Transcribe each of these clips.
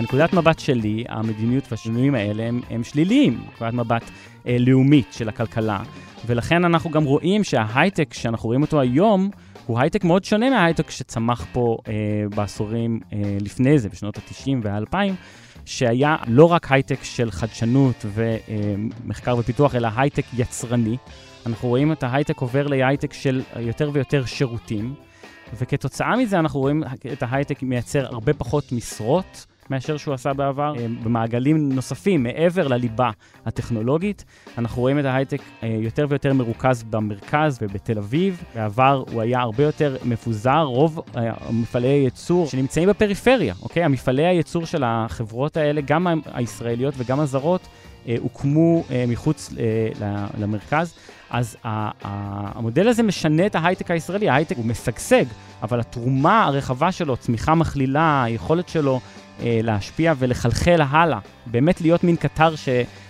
מהנקודת מבט שלי, המדיניות והשינויים האלה הם, הם שליליים, נקודת מבט אה, לאומית של הכלכלה, ולכן אנחנו גם רואים שההייטק שאנחנו רואים אותו היום, הוא הייטק מאוד שונה מההייטק שצמח פה אה, בעשורים אה, לפני זה, בשנות ה-90 וה-2000, שהיה לא רק הייטק של חדשנות ומחקר ופיתוח, אלא הייטק יצרני. אנחנו רואים את ההייטק עובר להייטק של יותר ויותר שירותים, וכתוצאה מזה אנחנו רואים את ההייטק מייצר הרבה פחות משרות. מאשר שהוא עשה בעבר. אה, במעגלים נוספים, מעבר לליבה הטכנולוגית, אנחנו רואים את ההייטק אה, יותר ויותר מרוכז במרכז ובתל אביב. בעבר הוא היה הרבה יותר מפוזר, רוב אה, מפעלי הייצור שנמצאים בפריפריה, אוקיי? המפעלי הייצור של החברות האלה, גם הישראליות וגם הזרות, הוקמו מחוץ למרכז. אז המודל הזה משנה את ההייטק הישראלי, ההייטק הוא משגשג, אבל התרומה הרחבה שלו, צמיחה מכלילה, היכולת שלו להשפיע ולחלחל הלאה, באמת להיות מין קטר ש...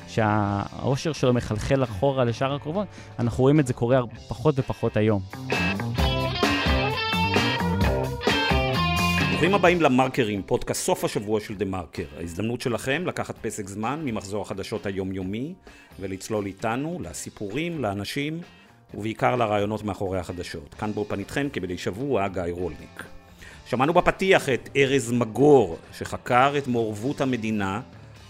שהאושר שלו מחלחל אחורה לשאר הקרובות, אנחנו רואים את זה קורה פחות ופחות היום. ברוכים הבאים למרקרים, פודקאסט סוף השבוע של דה מרקר. ההזדמנות שלכם לקחת פסק זמן ממחזור החדשות היומיומי ולצלול איתנו לסיפורים, לאנשים ובעיקר לרעיונות מאחורי החדשות. כאן באופן איתכם כמדי שבוע גיא רולניק. שמענו בפתיח את ארז מגור, שחקר את מעורבות המדינה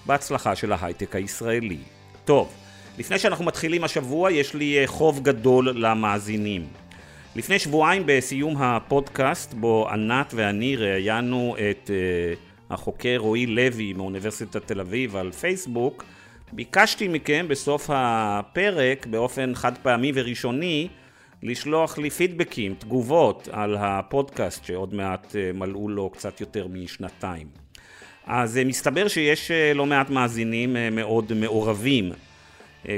בהצלחה של ההייטק הישראלי. טוב, לפני שאנחנו מתחילים השבוע, יש לי אה, חוב גדול למאזינים. לפני שבועיים בסיום הפודקאסט, בו ענת ואני ראיינו את uh, החוקר רועי לוי מאוניברסיטת תל אביב על פייסבוק, ביקשתי מכם בסוף הפרק, באופן חד פעמי וראשוני, לשלוח לי פידבקים, תגובות על הפודקאסט שעוד מעט אה, מלאו לו קצת יותר משנתיים. אז אה, מסתבר שיש אה, לא מעט מאזינים מאוד מעורבים.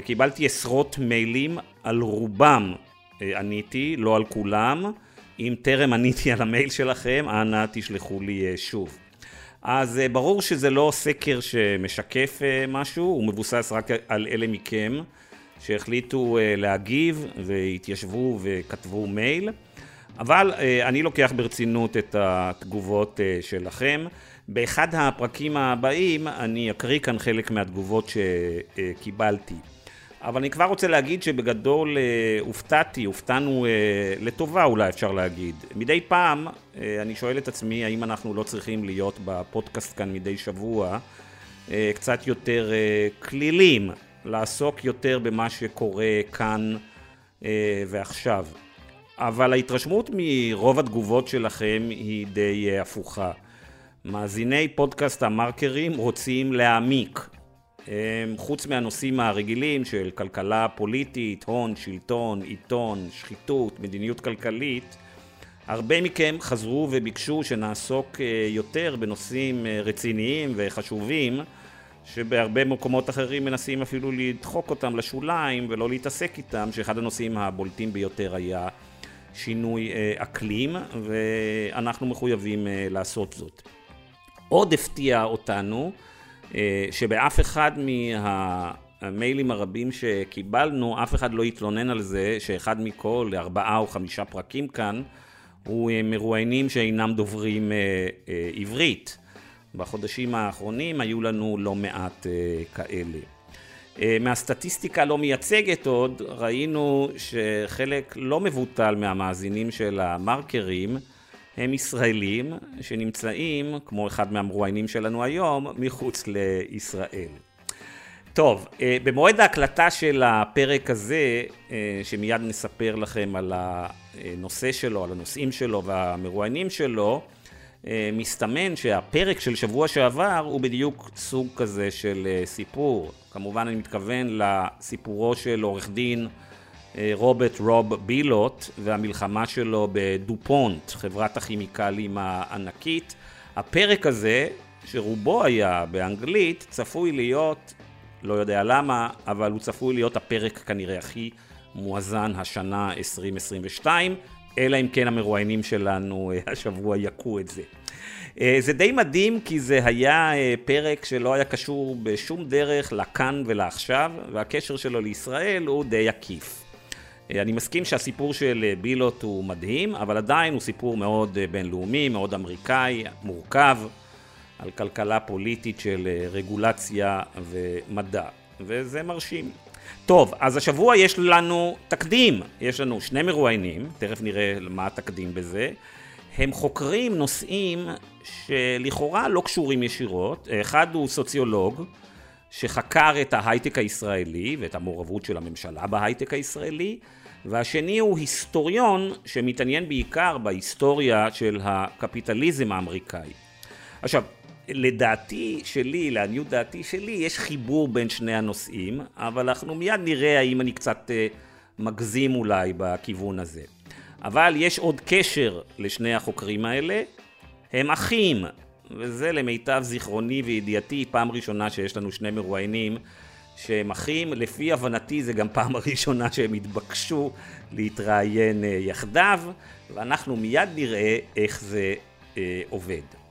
קיבלתי עשרות מיילים, על רובם עניתי, לא על כולם. אם טרם עניתי על המייל שלכם, אנא תשלחו לי שוב. אז ברור שזה לא סקר שמשקף משהו, הוא מבוסס רק על אלה מכם שהחליטו אה, להגיב והתיישבו וכתבו מייל, אבל אה, אני לוקח ברצינות את התגובות אה, שלכם. באחד הפרקים הבאים אני אקריא כאן חלק מהתגובות שקיבלתי. אבל אני כבר רוצה להגיד שבגדול הופתעתי, הופתענו לטובה אולי אפשר להגיד. מדי פעם אני שואל את עצמי האם אנחנו לא צריכים להיות בפודקאסט כאן מדי שבוע קצת יותר כלילים לעסוק יותר במה שקורה כאן אה, ועכשיו. אבל ההתרשמות מרוב התגובות שלכם היא די אה, הפוכה. מאזיני פודקאסט המרקרים רוצים להעמיק. אה, חוץ מהנושאים הרגילים של כלכלה פוליטית, הון, שלטון, עיתון, שחיתות, מדיניות כלכלית, הרבה מכם חזרו וביקשו שנעסוק אה, יותר בנושאים אה, רציניים וחשובים שבהרבה מקומות אחרים מנסים אפילו לדחוק אותם לשוליים ולא להתעסק איתם, שאחד הנושאים הבולטים ביותר היה שינוי אה, אקלים, ואנחנו מחויבים אה, לעשות זאת. עוד הפתיע אותנו אה, שבאף אחד מהמיילים הרבים שקיבלנו, אף אחד לא התלונן על זה שאחד מכל ארבעה או חמישה פרקים כאן הוא מרואיינים שאינם דוברים עברית. בחודשים האחרונים היו לנו לא מעט uh, כאלה. Uh, מהסטטיסטיקה לא מייצגת עוד, ראינו שחלק לא מבוטל מהמאזינים של המרקרים הם ישראלים שנמצאים, כמו אחד מהמרואיינים שלנו היום, מחוץ לישראל. טוב, uh, במועד ההקלטה של הפרק הזה, שמיד נספר לכם על הנושא שלו, על הנושאים שלו והמרואיינים שלו, אה, מסתמן שהפרק של שבוע שעבר הוא בדיוק סוג כזה של אה, סיפור. כמובן אני מתכוון לסיפורו של עורך דין אה, רוברט רוב בילוט והמלחמה שלו בדופונט, חברת הכימיקלים הענקית. הפרק הזה, שרובו היה באנגלית, צפוי להיות, לא יודע למה, אבל הוא צפוי להיות הפרק כנראה הכי מואזן השנה 2022. אלא אם כן המרואיינים שלנו אה, השבוע יכו את זה. אה, זה די מדהים כי זה היה אה, פרק שלא היה קשור בשום דרך לכאן ולעכשיו, והקשר שלו לישראל הוא די עקיף. אני מסכים שהסיפור של בילוט הוא מדהים, אבל עדיין הוא סיפור מאוד בינלאומי, מאוד אמריקאי, מורכב. על כלכלה פוליטית של רגולציה ומדע, וזה מרשים. טוב, אז השבוע יש לנו תקדים, יש לנו שני מרואיינים, תכף נראה מה התקדים בזה. הם חוקרים נושאים שלכאורה לא קשורים ישירות, אחד הוא סוציולוג שחקר את ההייטק הישראלי ואת המעורבות של הממשלה בהייטק הישראלי, והשני הוא היסטוריון שמתעניין בעיקר בהיסטוריה של הקפיטליזם האמריקאי. עכשיו, לדעתי שלי, לעניות דעתי שלי, יש חיבור בין שני הנושאים, אבל אנחנו מיד נראה האם אני קצת אה, מגזים אולי בכיוון הזה. אבל יש עוד קשר לשני החוקרים האלה, הם אחים, וזה למיטב זיכרוני וידיעתי פעם ראשונה שיש לנו שני מרואיינים שהם אחים, לפי הבנתי זה גם פעם הראשונה שהם התבקשו להתראיין אה, יחדיו, ואנחנו מיד נראה איך זה אה, עובד.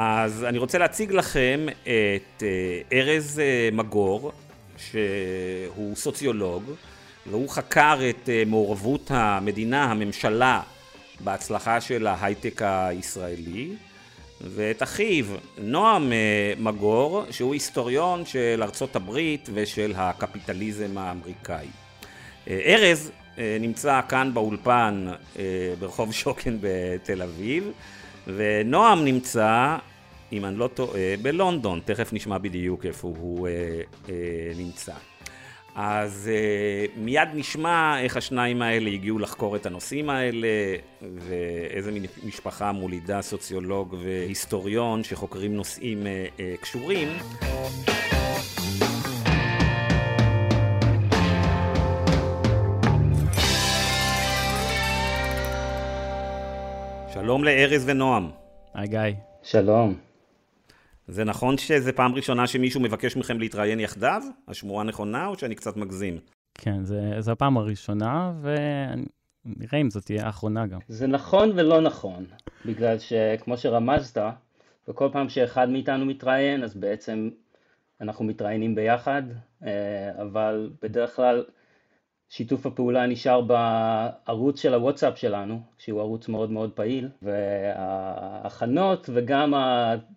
אז אני רוצה להציג לכם את אה, ארז אה, מגור, שהוא סוציולוג, והוא חקר את אה, מעורבות המדינה, הממשלה, בהצלחה של ההייטק הישראלי, ואת אחיו, נועם מגור, שהוא היסטוריון של ארצות הברית ושל הקפיטליזם האמריקאי. ארז נמצא כאן באולפן ברחוב שוקן בתל אביב, ונועם נמצא אם אני לא טועה, בלונדון, תכף נשמע בדיוק איפה הוא אה, אה, נמצא. אז אה, מיד נשמע איך השניים האלה הגיעו לחקור את הנושאים האלה, ואיזה מין משפחה מולידה סוציולוג והיסטוריון שחוקרים נושאים אה, אה, קשורים. שלום לארז ונועם. היי גיא. שלום. זה נכון שזה פעם ראשונה שמישהו מבקש מכם להתראיין יחדיו? השמועה נכונה או שאני קצת מגזים? כן, זו הפעם הראשונה, ונראה אם זאת תהיה האחרונה גם. זה נכון ולא נכון, בגלל שכמו שרמזת, וכל פעם שאחד מאיתנו מתראיין, אז בעצם אנחנו מתראיינים ביחד, אה, אבל בדרך כלל שיתוף הפעולה נשאר בערוץ של הוואטסאפ שלנו, שהוא ערוץ מאוד מאוד פעיל, וההכנות וגם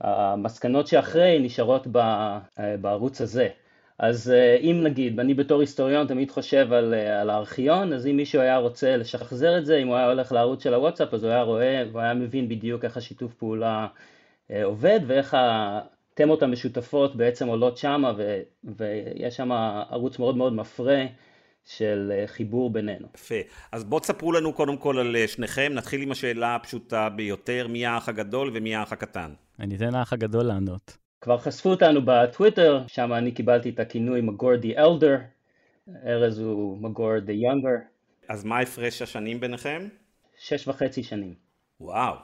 המסקנות שאחרי נשארות בערוץ הזה. אז אה, אם נגיד, אני בתור היסטוריון תמיד חושב על, אה, על הארכיון, אז אם מישהו היה רוצה לשחזר את זה, אם הוא היה הולך לערוץ של הוואטסאפ, אז הוא היה רואה, הוא היה מבין בדיוק איך השיתוף פעולה אה, עובד ואיך התמות המשותפות בעצם עולות שמה, ויש שם ערוץ מאוד מאוד מפרה. של אה, חיבור בינינו. יפה. אז בואו תספרו לנו קודם כל על אה, שניכם. נתחיל עם השאלה הפשוטה ביותר, מי האח הגדול ומי האח הקטן? אני אתן לאח הגדול לענות. כבר חשפו אותנו בטוויטר, שם אני קיבלתי את הכינוי מגור די אלדר, ארז הוא מגור די יונגר. אז מה הפרש השנים ביניכם? שש וחצי שנים. וואו.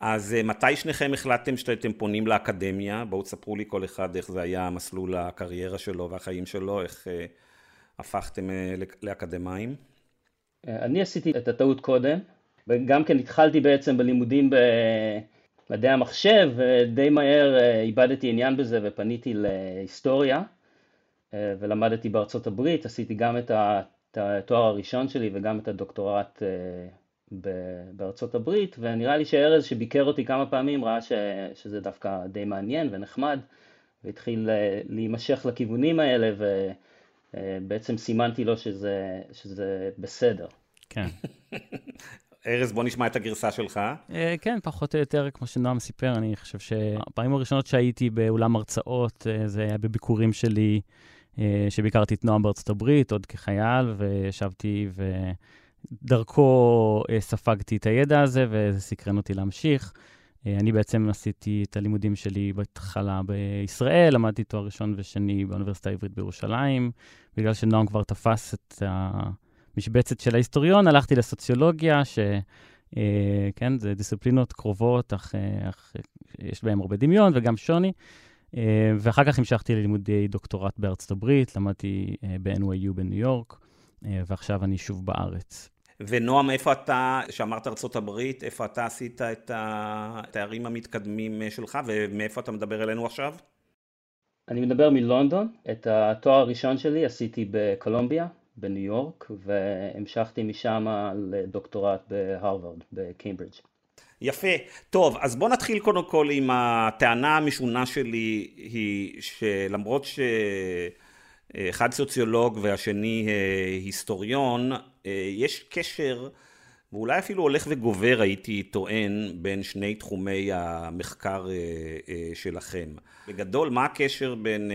אז אה, מתי שניכם החלטתם שאתם פונים לאקדמיה? בואו תספרו לי כל אחד איך זה היה מסלול הקריירה שלו והחיים שלו, איך... הפכתם אה, לאקדמאים? אה, אני עשיתי את הטעות קודם, וגם כן התחלתי בעצם בלימודים במדעי המחשב, ודי מהר אה, איבדתי עניין בזה ופניתי להיסטוריה, ולמדתי בארצות הברית, עשיתי גם את התואר הראשון שלי וגם את הדוקטורט בארצות הברית, ונראה לי שארז שביקר אותי כמה פעמים ראה ש, שזה דווקא די מעניין ונחמד, והתחיל להימשך לכיוונים האלה, ו... אה, בעצם סימנתי לו שזה, שזה בסדר. כן. ארז, בוא נשמע את הגרסה שלך. אה, כן, פחות או יותר, כמו שנועם סיפר, אני חושב שהפעמים הראשונות שהייתי באולם הרצאות, אה, זה היה בביקורים שלי, שביקרתי את נועם בארצות הברית, עוד כחייל, וישבתי ודרכו ספגתי את הידע הזה, וזה סקרן אותי להמשיך. אה, אני בעצם עשיתי את הלימודים שלי בהתחלה בישראל, למדתי תואר ראשון ושני באוניברסיטה העברית בירושלים. בגלל שנועם כבר תפס את המשבצת של ההיסטוריון, הלכתי לסוציולוגיה, שכן, אה, זה דיסציפלינות קרובות, אך, אה, אך יש בהן הרבה דמיון וגם שוני. ואחר כך המשכתי ללימודי דוקטורט בארצות הברית, למדתי ב-NYU בניו יורק, ועכשיו אני שוב בארץ. ונועם, איפה אתה, שאמרת ארה"ב, איפה אתה עשית את התארים המתקדמים שלך, ומאיפה אתה מדבר אלינו עכשיו? אני מדבר מלונדון, את התואר הראשון שלי עשיתי בקולומביה, בניו יורק, והמשכתי משם לדוקטורט בהרווארד, בקיימברידג'. יפה. טוב, אז בוא נתחיל קודם כל עם הטענה המשונה שלי, היא שלמרות שאחד סוציולוג והשני היסטוריון, יש קשר, ואולי אפילו הולך וגובר, הייתי טוען, בין שני תחומי המחקר שלכם. בגדול, מה הקשר בין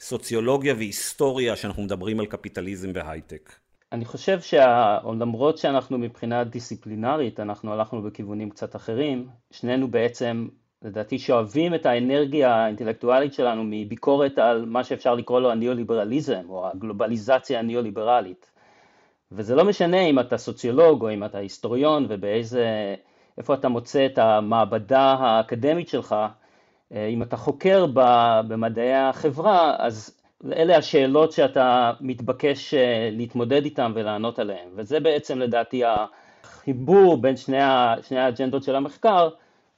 סוציולוגיה והיסטוריה שאנחנו מדברים על קפיטליזם והייטק? אני חושב שלמרות שאנחנו מבחינה דיסציפלינרית, אנחנו הלכנו בכיוונים קצת אחרים, שנינו בעצם, לדעתי, שואבים את האנרגיה האינטלקטואלית שלנו מביקורת על מה שאפשר לקרוא לו הניאו-ליברליזם, או הגלובליזציה הניאו-ליברלית. וזה לא משנה אם אתה סוציולוג או אם אתה היסטוריון ובאיזה, איפה אתה מוצא את המעבדה האקדמית שלך, אם אתה חוקר במדעי החברה, אז אלה השאלות שאתה מתבקש אה, להתמודד איתן ולענות עליהן, וזה בעצם לדעתי החיבור בין שני, שני האג'נדות של המחקר.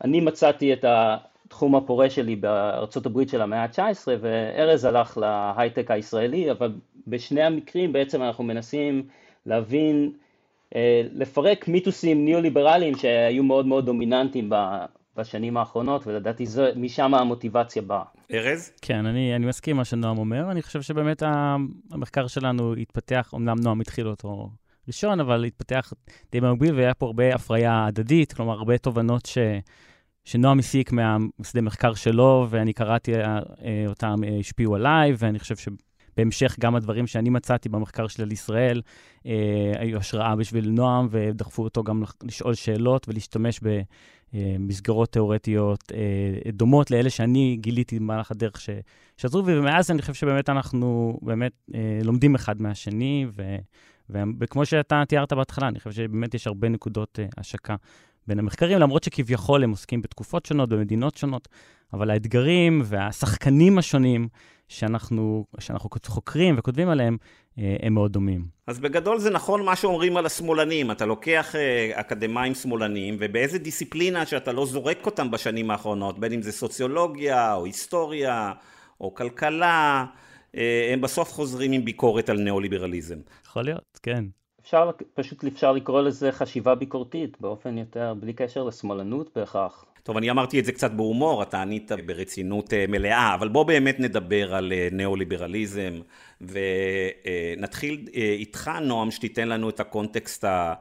אני מצאתי את התחום הפורה שלי בארצות הברית של המאה ה-19 וארז הלך להייטק הישראלי, אבל בשני המקרים בעצם אנחנו מנסים להבין, אה, לפרק מיתוסים ניאו-ליברליים שהיו מאוד מאוד דומיננטיים בשנים האחרונות, ולדעתי זו, משם המוטיבציה באה. ארז? כן, אני, אני מסכים מה שנועם אומר, אני חושב שבאמת המחקר שלנו התפתח, אמנם נועם התחיל אותו ראשון, אבל התפתח די במקביל, והיה פה הרבה הפריה הדדית, כלומר, הרבה תובנות ש... שנועם הסיק מהשדה מחקר שלו, ואני קראתי אה, אותם, אה, השפיעו עליי, ואני חושב שבהמשך גם הדברים שאני מצאתי במחקר שלי על ישראל, אה, היו השראה בשביל נועם, ודחפו אותו גם לשאול שאלות ולהשתמש ב... אה, מסגרות תיאורטיות אה, דומות לאלה שאני גיליתי במהלך הדרך ש, שעזרו, ומאז אני חושב שבאמת אנחנו באמת אה, לומדים אחד מהשני, ו, וכמו שאתה תיארת בהתחלה, אני חושב שבאמת יש הרבה נקודות השקה בין המחקרים, למרות שכביכול הם עוסקים בתקופות שונות, במדינות שונות, אבל האתגרים והשחקנים השונים שאנחנו, שאנחנו חוקרים וכותבים עליהם, אה, הם מאוד דומים. אז בגדול זה נכון מה שאומרים על השמאלנים, אתה לוקח אה, אקדמאים שמאלנים, ובאיזה דיסציפלינה שאתה לא זורק אותם בשנים האחרונות, בין אם זה סוציולוגיה, או היסטוריה, או כלכלה, אה, הם בסוף חוזרים עם ביקורת על ניאו-ליברליזם. יכול להיות, כן. אפשר, פשוט אפשר לקרוא לזה חשיבה ביקורתית, באופן יותר, בלי קשר לשמאלנות בהכרח. טוב, אני אמרתי את זה קצת בהומור, אתה ענית ברצינות אה, מלאה, אבל בוא באמת נדבר על אה, ניאו-ליברליזם, ונתחיל אה, איתך, נועם, שתיתן לנו את הקונטקסט ה...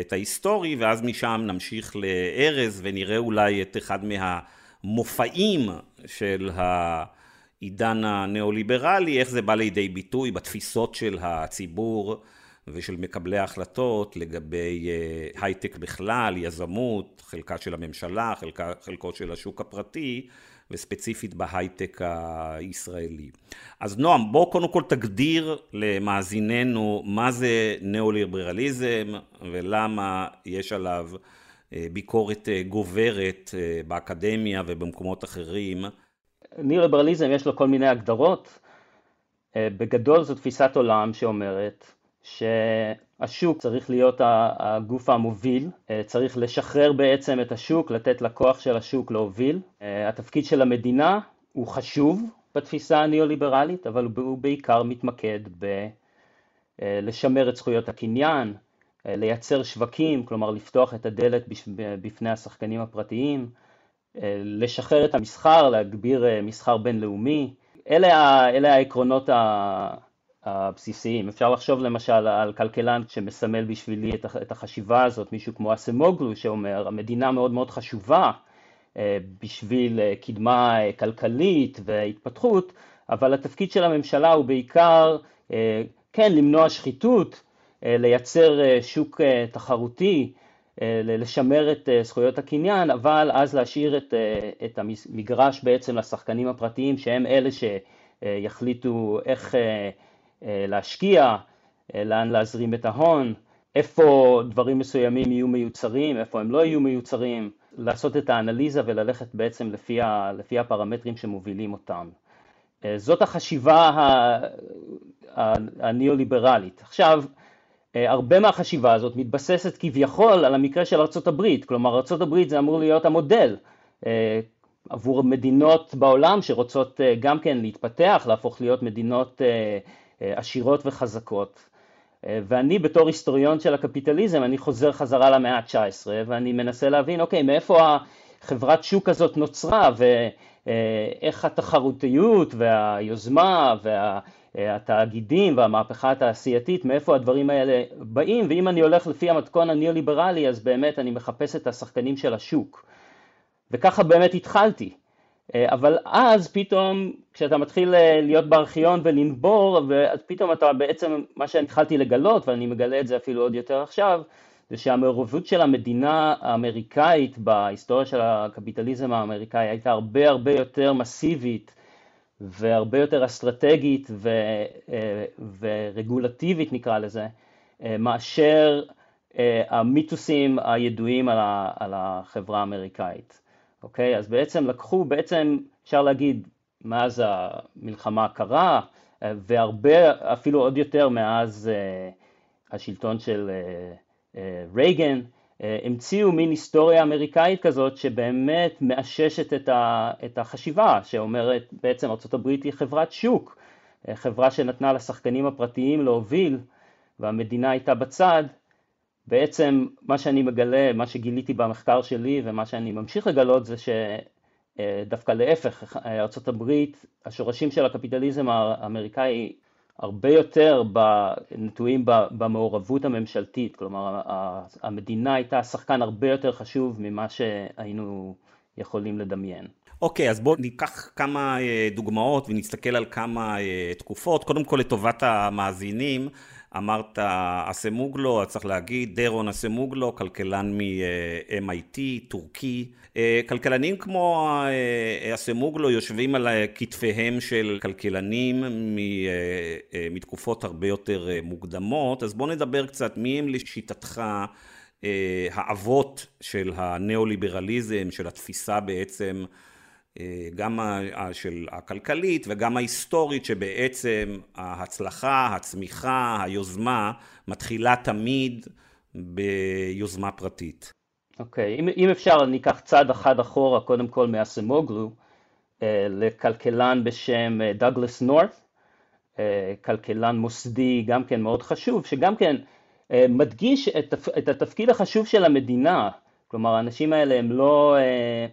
את ההיסטורי, ואז משם נמשיך לארז ונראה אולי את אחד מהמופעים של העידן הניאו-ליברלי, איך זה בא לידי ביטוי בתפיסות של הציבור. ושל מקבלי ההחלטות לגבי אה, הייטק בכלל, יזמות, חלקה של הממשלה, חלקה, חלקו של השוק הפרטי, וספציפית בהייטק הישראלי. אז נועם, בוא קודם כל תגדיר למאזיננו מה זה ניאו-ליברליזם ולמה יש עליו אה, ביקורת אה, גוברת באקדמיה ובמקומות אחרים. ניאו-ליברליזם יש לו כל מיני הגדרות. בגדול זו תפיסת עולם שאומרת שהשוק צריך להיות הגוף המוביל, אה, צריך לשחרר בעצם את השוק, לתת לכוח של השוק להוביל. אה, התפקיד של המדינה הוא חשוב בתפיסה הניאו-ליברלית, אבל הוא בעיקר מתמקד בלשמר אה, את זכויות הקניין, לייצר שווקים, כלומר לפתוח את הדלת בפני השחקנים הפרטיים, לשחרר את המסחר, להגביר מסחר בינלאומי. אלה, אלה העקרונות הבסיסיים. אפשר לחשוב למשל על כלכלן שמסמל בשבילי את החשיבה הזאת, מישהו כמו אסמוגלו שאומר, המדינה מאוד מאוד חשובה אה, בשביל אה, קדמה אה, כלכלית והתפתחות, אבל התפקיד של הממשלה הוא בעיקר, כן, למנוע שחיתות, לייצר שוק תחרותי, לשמר את זכויות הקניין, אבל אז להשאיר את, את המגרש בעצם לשחקנים הפרטיים שהם אלה שיחליטו איך להשקיע, אה, לאן להזרים את ההון, איפה דברים מסוימים יהיו מיוצרים, איפה הם לא יהיו מיוצרים, לעשות את האנליזה וללכת בעצם לפי, ה, לפי הפרמטרים שמובילים אותם. אה, זאת החשיבה הניאו-ליברלית. עכשיו, הרבה מהחשיבה הזאת מתבססת כביכול על המקרה של ארה"ב, כלומר ארה"ב זה אמור להיות המודל עבור מדינות בעולם שרוצות גם כן להתפתח, להפוך להיות מדינות עשירות וחזקות. ואני בתור היסטוריון של הקפיטליזם, אני חוזר חזרה למאה ה-19 ואני מנסה להבין, אוקיי, מאיפה החברת שוק הזאת נוצרה ואיך התחרותיות והיוזמה והתאגידים והמהפכה התעשייתית, מאיפה הדברים האלה באים, ואם אני הולך לפי המתכון הניאו-ליברלי, אז באמת אני מחפש את השחקנים של השוק. וככה באמת התחלתי. אה, אבל אז פתאום כשאתה מתחיל אה, להיות בארכיון ולנבור, אז פתאום אתה בעצם, מה שהתחלתי לגלות, ואני מגלה את זה אפילו עוד יותר עכשיו, זה שהמעורבות של המדינה האמריקאית בהיסטוריה של הקפיטליזם האמריקאי הייתה הרבה הרבה יותר מסיבית והרבה יותר אסטרטגית ו, אה, ורגולטיבית נקרא לזה, מאשר המיתוסים הידועים על החברה האמריקאית. אוקיי? אז בעצם לקחו, בעצם אפשר להגיד, מאז המלחמה הקרה, אה, והרבה, אפילו עוד יותר מאז אה, השלטון של אה, רייגן, המציאו מין היסטוריה אמריקאית כזאת שבאמת מאששת את החשיבה, שאומרת בעצם ארה"ב היא חברת שוק, חברה שנתנה לשחקנים הפרטיים להוביל והמדינה הייתה בצד, בעצם מה שאני מגלה, מה שגיליתי במחקר שלי ומה שאני ממשיך לגלות זה שדווקא להפך, ארה"ב, השורשים של הקפיטליזם האמריקאי הרבה יותר נטועים במעורבות הממשלתית, כלומר המדינה הייתה שחקן הרבה יותר חשוב ממה שהיינו יכולים לדמיין. אוקיי, okay, אז בואו ניקח כמה אה, דוגמאות ונסתכל על כמה אה, תקופות. קודם כל לטובת המאזינים, אמרת אסמוגלו, אז צריך להגיד, דרון אסמוגלו, כלכלן מ-MIT, טורקי. אה, כלכלנים כמו אה, אסמוגלו יושבים על כתפיהם של כלכלנים אה, מתקופות הרבה יותר מוקדמות, אז בוא נדבר קצת מי הם לשיטתך האבות של הניאו-ליברליזם, של התפיסה בעצם אה, גם של הכלכלית וגם ההיסטורית שבעצם ההצלחה, הצמיחה, היוזמה מתחילה תמיד ביוזמה פרטית. אוקיי, okay. אם, אם אפשר אני אקח צעד אחד אחורה קודם כל מאסמוגלו אה, לכלכלן בשם דאגלס נורת, כלכלן מוסדי גם כן מאוד חשוב, שגם כן אה, מדגיש את, את התפקיד החשוב של המדינה, כלומר האנשים האלה הם לא אה,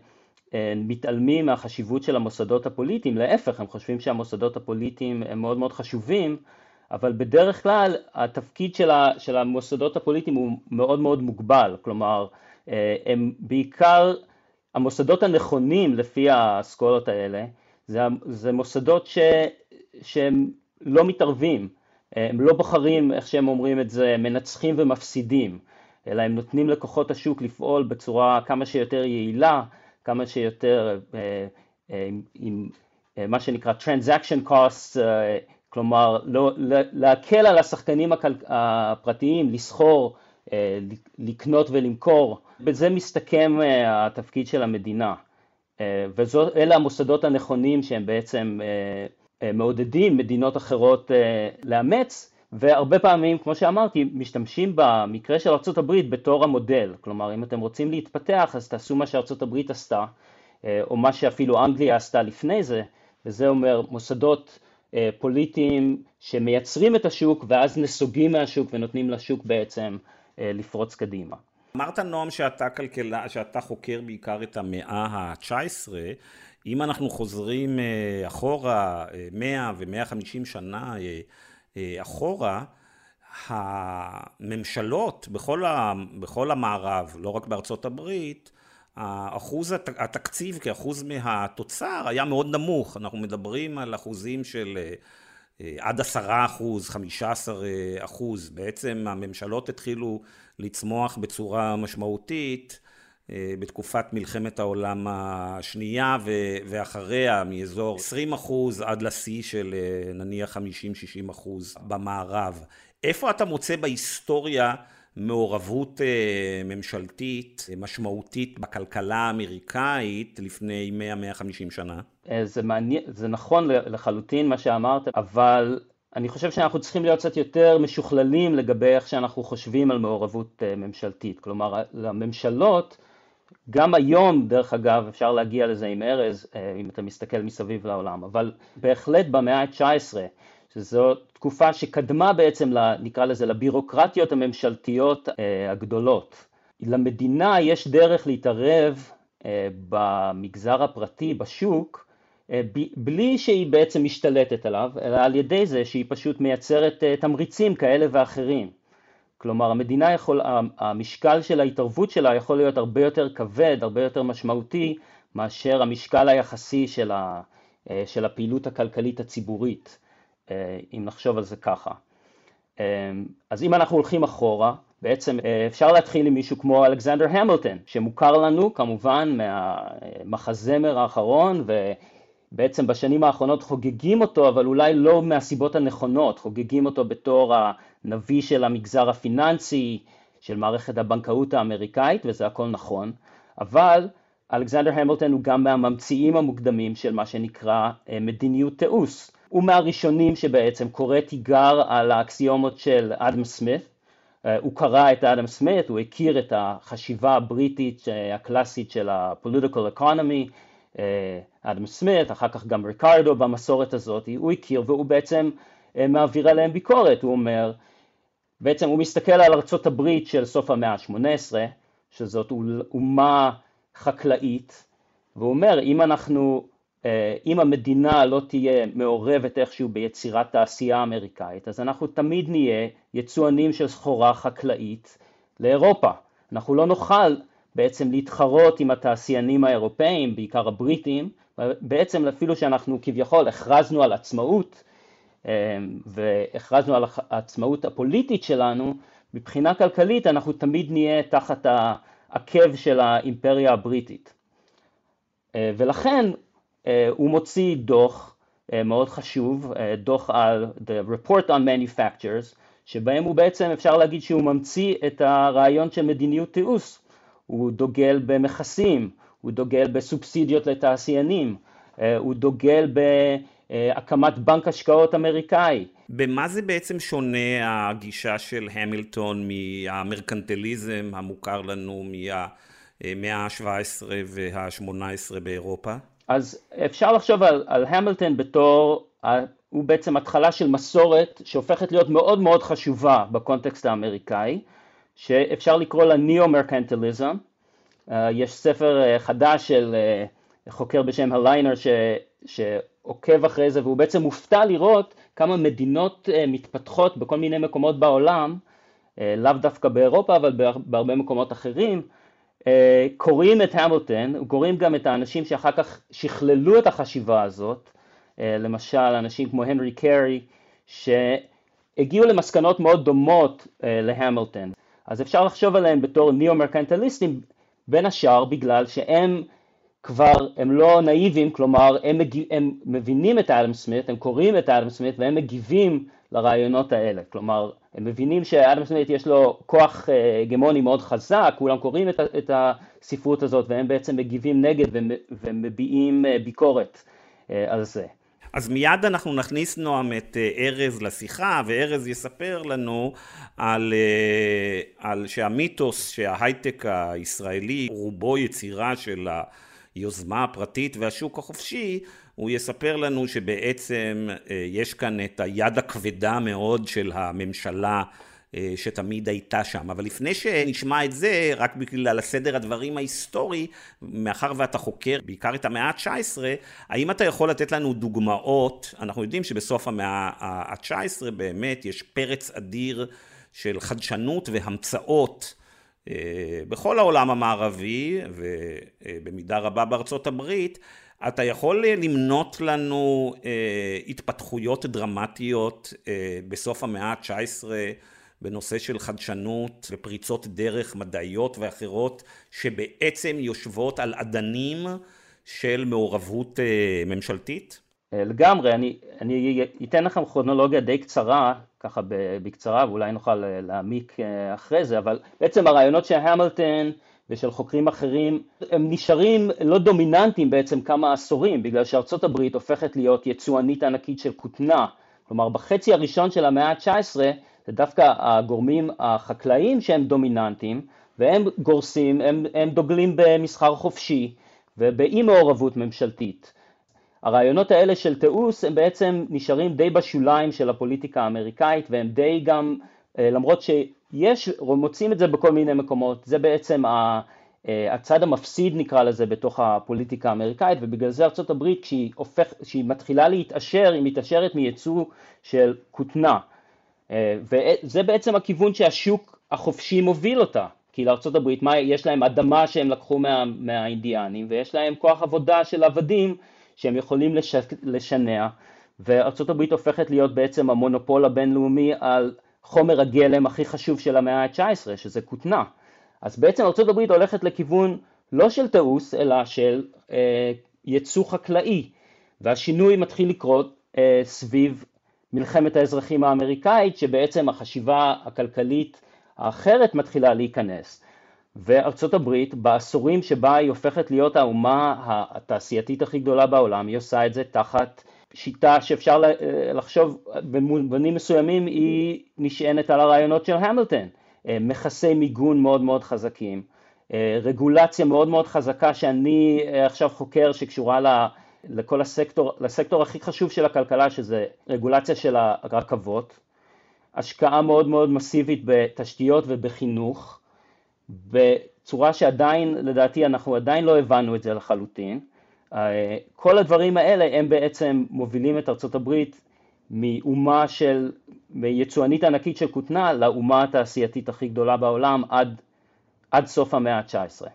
מתעלמים מהחשיבות של המוסדות הפוליטיים, להפך, הם חושבים שהמוסדות הפוליטיים הם מאוד מאוד חשובים, אבל בדרך כלל התפקיד של, של המוסדות הפוליטיים הוא מאוד מאוד מוגבל, כלומר, אה, הם בעיקר, המוסדות הנכונים לפי האסכולות האלה, זה, זה מוסדות ש, שהם לא מתערבים, אה, הם לא בוחרים, איך שהם אומרים את זה, מנצחים ומפסידים, אלא הם נותנים לכוחות השוק לפעול בצורה כמה שיותר יעילה, כמה שיותר אה, אה, עם אה, מה שנקרא transaction costs, כלומר לא, להקל על השחקנים הפרטיים לסחור, לקנות ולמכור, בזה מסתכם התפקיד של המדינה. ואלה המוסדות הנכונים שהם בעצם מעודדים מדינות אחרות לאמץ, והרבה פעמים, כמו שאמרתי, משתמשים במקרה של ארה"ב בתור המודל. כלומר, אם אתם רוצים להתפתח, אז תעשו מה שארה"ב עשתה, אה, או מה שאפילו אנגליה עשתה לפני זה, וזה אומר מוסדות אה, פוליטיים שמייצרים את השוק, ואז נסוגים מהשוק ונותנים לשוק בעצם אה, לפרוץ קדימה. אמרת נועם שאתה כלכלה, שאתה חוקר בעיקר את המאה ה-19, אם אנחנו חוזרים אחורה 100 ו-150 שנה אחורה, הממשלות בכל, ה, בכל המערב, לא רק בארצות הברית, אחוז התקציב כאחוז מהתוצר היה מאוד נמוך, אנחנו מדברים על אחוזים של אה, אה, עד עשרה אחוז, חמישה עשר אחוז, בעצם הממשלות התחילו לצמוח בצורה משמעותית. אה, בתקופת מלחמת העולם השנייה ואחריה מאזור 20 אחוז עד לשיא של אה, נניח 50-60 אחוז במערב. איפה אתה מוצא בהיסטוריה מעורבות אה, ממשלתית משמעותית בכלכלה האמריקאית לפני 100-150 שנה? זה, מעניין, זה נכון לחלוטין מה שאמרת, אבל אני חושב שאנחנו צריכים להיות קצת יותר משוכללים לגבי איך שאנחנו חושבים על מעורבות ממשלתית. כלומר, לממשלות גם היום, דרך אגב, אפשר להגיע לזה עם ארז, אה, אם אתה מסתכל מסביב לעולם, אבל בהחלט במאה ה-19, שזו תקופה שקדמה בעצם, נקרא לזה, לבירוקרטיות הממשלתיות הגדולות. למדינה יש דרך להתערב במגזר הפרטי, בשוק, בלי שהיא בעצם משתלטת עליו, אלא על ידי זה שהיא פשוט מייצרת תמריצים כאלה ואחרים. כלומר המדינה יכול, המשקל של ההתערבות שלה יכול להיות הרבה יותר כבד, הרבה יותר משמעותי, מאשר המשקל היחסי של, ה, של הפעילות הכלכלית הציבורית, אם נחשוב על זה ככה. אז אם אנחנו הולכים אחורה, בעצם אפשר להתחיל עם מישהו כמו אלכסנדר המילטון, שמוכר לנו כמובן מהמחזמר האחרון, בעצם בשנים האחרונות חוגגים אותו, אבל אולי לא מהסיבות הנכונות, חוגגים אותו בתור הנביא של המגזר הפיננסי, של מערכת הבנקאות האמריקאית, וזה הכל נכון, אבל אלכסנדר המילטון הוא גם מהממציאים המוקדמים של מה שנקרא אה, מדיניות תיעוש. הוא מהראשונים שבעצם קורא תיגר על האקסיומות של אדם סמית, אה, הוא קרא את אדם סמית, הוא הכיר את החשיבה הבריטית אה, הקלאסית של ה-political economy, אדם סמית, אחר כך גם ריקרדו במסורת הזאת, הוא הכיר והוא בעצם אה, מעביר עליהם ביקורת, הוא אומר, בעצם הוא מסתכל על ארצות הברית של סוף המאה ה-18, שזאת אומה חקלאית, והוא אומר, אם אנחנו, אה, אם המדינה לא תהיה מעורבת איכשהו ביצירת תעשייה אמריקאית, אז אנחנו תמיד נהיה יצואנים של סחורה חקלאית לאירופה. אנחנו לא נוכל בעצם להתחרות עם התעשיינים האירופאים, בעיקר הבריטים, בעצם אפילו שאנחנו כביכול הכרזנו על עצמאות אמ, והכרזנו על העצמאות הפוליטית שלנו, מבחינה כלכלית אנחנו תמיד נהיה תחת העקב של האימפריה הבריטית. אה, ולכן אה, הוא מוציא דוח אה, מאוד חשוב, דוח על The Report on Manufacturers, שבהם הוא בעצם אפשר להגיד שהוא ממציא את הרעיון של מדיניות תיעוש. הוא דוגל במכסים, הוא דוגל בסובסידיות לתעשיינים, אה, הוא דוגל בהקמת בנק השקעות אמריקאי. במה זה בעצם שונה הגישה של המילטון מהמרקנטליזם המוכר לנו מהמאה ה-17 וה-18 באירופה? אז אפשר לחשוב על, על המילטון בתור, הוא בעצם התחלה של מסורת שהופכת להיות מאוד מאוד חשובה בקונטקסט האמריקאי, שאפשר לקרוא לה ניאו-מרקנטליזם. אה, יש ספר אה, חדש של אה, חוקר בשם הליינר ש, שעוקב אחרי זה והוא בעצם מופתע לראות כמה מדינות מתפתחות בכל מיני מקומות בעולם, לאו דווקא באירופה אבל בהרבה מקומות אחרים, קוראים את המילטון, קוראים גם את האנשים שאחר כך שכללו את החשיבה הזאת, למשל אנשים כמו הנרי קרי, שהגיעו למסקנות מאוד דומות להמילטון. אז אפשר לחשוב עליהם בתור ניאו-מרקנטליסטים בין השאר בגלל שהם כבר, הם לא נאיבים, כלומר הם, מגיב, הם מבינים את אדם סמית, הם קוראים את אדם סמית והם מגיבים לרעיונות האלה, כלומר הם מבינים שאדם סמית יש לו כוח אה, הגמוני מאוד חזק, כולם קוראים את, את הספרות הזאת והם בעצם מגיבים נגד ומביעים אה, ביקורת אה, על זה. אז מיד אנחנו נכניס, נועם, את אה, ארז לשיחה, וארז יספר לנו על, אה, על שהמיתוס שההייטק הישראלי רובו יצירה של היוזמה הפרטית והשוק החופשי, הוא יספר לנו שבעצם אה, יש כאן את היד הכבדה מאוד של הממשלה שתמיד הייתה שם. אבל לפני שנשמע את זה, רק בגלל הסדר הדברים ההיסטורי, מאחר ואתה חוקר בעיקר את המאה ה-19, האם אתה יכול לתת לנו דוגמאות? אנחנו יודעים שבסוף המאה ה-19 באמת יש פרץ אדיר של חדשנות והמצאות. אה, בכל העולם המערבי ובמידה רבה בארצות הברית, אתה יכול למנות לנו אה, התפתחויות דרמטיות בסוף המאה ה-19 בנושא של חדשנות ופריצות דרך מדעיות ואחרות שבעצם יושבות על אדנים של מעורבות אה, ממשלתית? אה, לגמרי, אני, אני אתן לכם כרונולוגיה די קצרה, ככה בקצרה, ואולי נוכל אה, להעמיק אחרי זה, אבל בעצם הרעיונות של המילטון ושל חוקרים אחרים, הם נשארים לא דומיננטיים בעצם כמה עשורים, בגלל שארצות הברית הופכת להיות יצואנית ענקית של כותנה. כלומר, בחצי הראשון של המאה ה-19 זה דווקא הגורמים החקלאיים שהם דומיננטיים, והם גורסים, הם, הם דוגלים במסחר חופשי ובאי מעורבות ממשלתית. הרעיונות האלה של תיעוש הם בעצם נשארים די בשוליים של הפוליטיקה האמריקאית והם די גם, למרות שיש, מוצאים את זה בכל מיני מקומות, זה בעצם הצד המפסיד נקרא לזה בתוך הפוליטיקה האמריקאית ובגלל זה ארה"ב כשהיא, הופך, כשהיא מתחילה להתעשר היא מתעשרת מייצוא של כותנה וזה בעצם הכיוון שהשוק החופשי מוביל אותה. כי לארה"ב יש להם אדמה שהם לקחו מה, מהאינדיאנים ויש להם כוח עבודה של עבדים שהם יכולים לש, לשנע וארה"ב הופכת להיות בעצם המונופול הבינלאומי על חומר הגלם הכי חשוב של המאה ה-19 שזה כותנה. אז בעצם ארה"ב הולכת לכיוון לא של תעוש אלא של אה, יצוא חקלאי והשינוי מתחיל לקרות אה, סביב מלחמת האזרחים האמריקאית שבעצם החשיבה הכלכלית האחרת מתחילה להיכנס. וארצות הברית בעשורים שבה היא הופכת להיות האומה התעשייתית הכי גדולה בעולם היא עושה את זה תחת שיטה שאפשר לחשוב במובנים מסוימים היא נשענת על הרעיונות של המילטון. אה, מכסי מיגון מאוד מאוד חזקים, אה, רגולציה מאוד מאוד חזקה שאני אה, עכשיו חוקר שקשורה לכל הסקטור, לסקטור הכי חשוב של הכלכלה שזה רגולציה של הרכבות, השקעה מאוד מאוד מסיבית בתשתיות ובחינוך, בצורה שעדיין לדעתי אנחנו עדיין לא הבנו את זה לחלוטין, כל הדברים האלה הם בעצם מובילים את ארצות הברית מאומה של, מיצואנית ענקית של כותנה לאומה התעשייתית הכי גדולה בעולם עד, עד סוף המאה ה-19.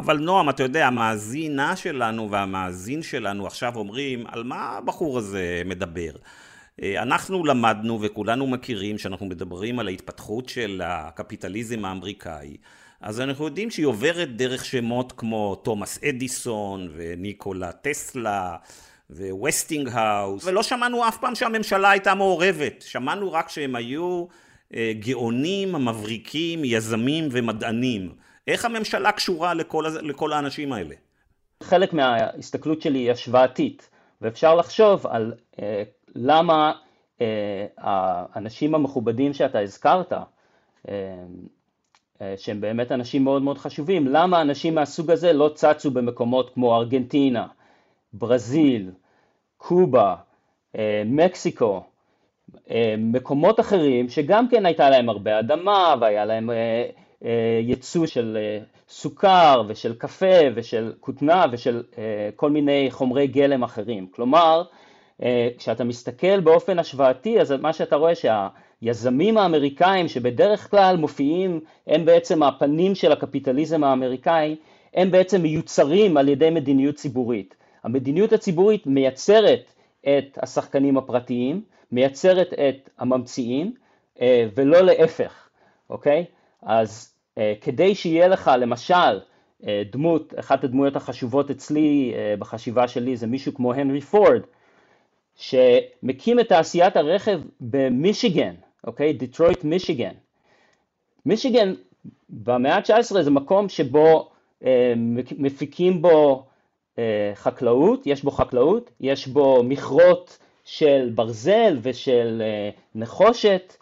אבל נועם, אתה יודע, המאזינה שלנו והמאזין שלנו עכשיו אומרים, על מה הבחור הזה מדבר? אה, אנחנו למדנו וכולנו מכירים שאנחנו מדברים על ההתפתחות של הקפיטליזם האמריקאי, אז אנחנו יודעים שהיא עוברת דרך שמות כמו תומאס אדיסון וניקולה טסלה וווסטינג האוס, ולא שמענו אף פעם שהממשלה הייתה מעורבת, שמענו רק שהם היו אה, גאונים, מבריקים, יזמים ומדענים. איך הממשלה קשורה לכל, לכל האנשים האלה? חלק מההסתכלות שלי היא השוואתית, ואפשר לחשוב על אה, למה אה, האנשים המכובדים שאתה הזכרת, אה, אה, שהם באמת אנשים מאוד מאוד חשובים, למה אנשים מהסוג הזה לא צצו במקומות כמו ארגנטינה, ברזיל, קובה, אה, מקסיקו, אה, מקומות אחרים שגם כן הייתה להם הרבה אדמה והיה להם ייצוא של סוכר ושל קפה ושל כותנה ושל כל מיני חומרי גלם אחרים. כלומר, כשאתה מסתכל באופן השוואתי, אז מה שאתה רואה שהיזמים האמריקאים שבדרך כלל מופיעים, הם בעצם הפנים של הקפיטליזם האמריקאי, הם בעצם מיוצרים על ידי מדיניות ציבורית. המדיניות הציבורית מייצרת את השחקנים הפרטיים, מייצרת את הממציאים אה, ולא להפך, אוקיי? אז אה, כדי שיהיה לך למשל אה, דמות, אחת הדמויות החשובות אצלי בחשיבה שלי זה מישהו כמו הנרי פורד, שמקים את תעשיית הרכב במישיגן, אוקיי? דיטרויט מישיגן. מישיגן במאה ה-19 זה מקום שבו מפיקים בו אה, חקלאות, יש בו חקלאות, יש בו מכרות של ברזל ושל אה, נחושת,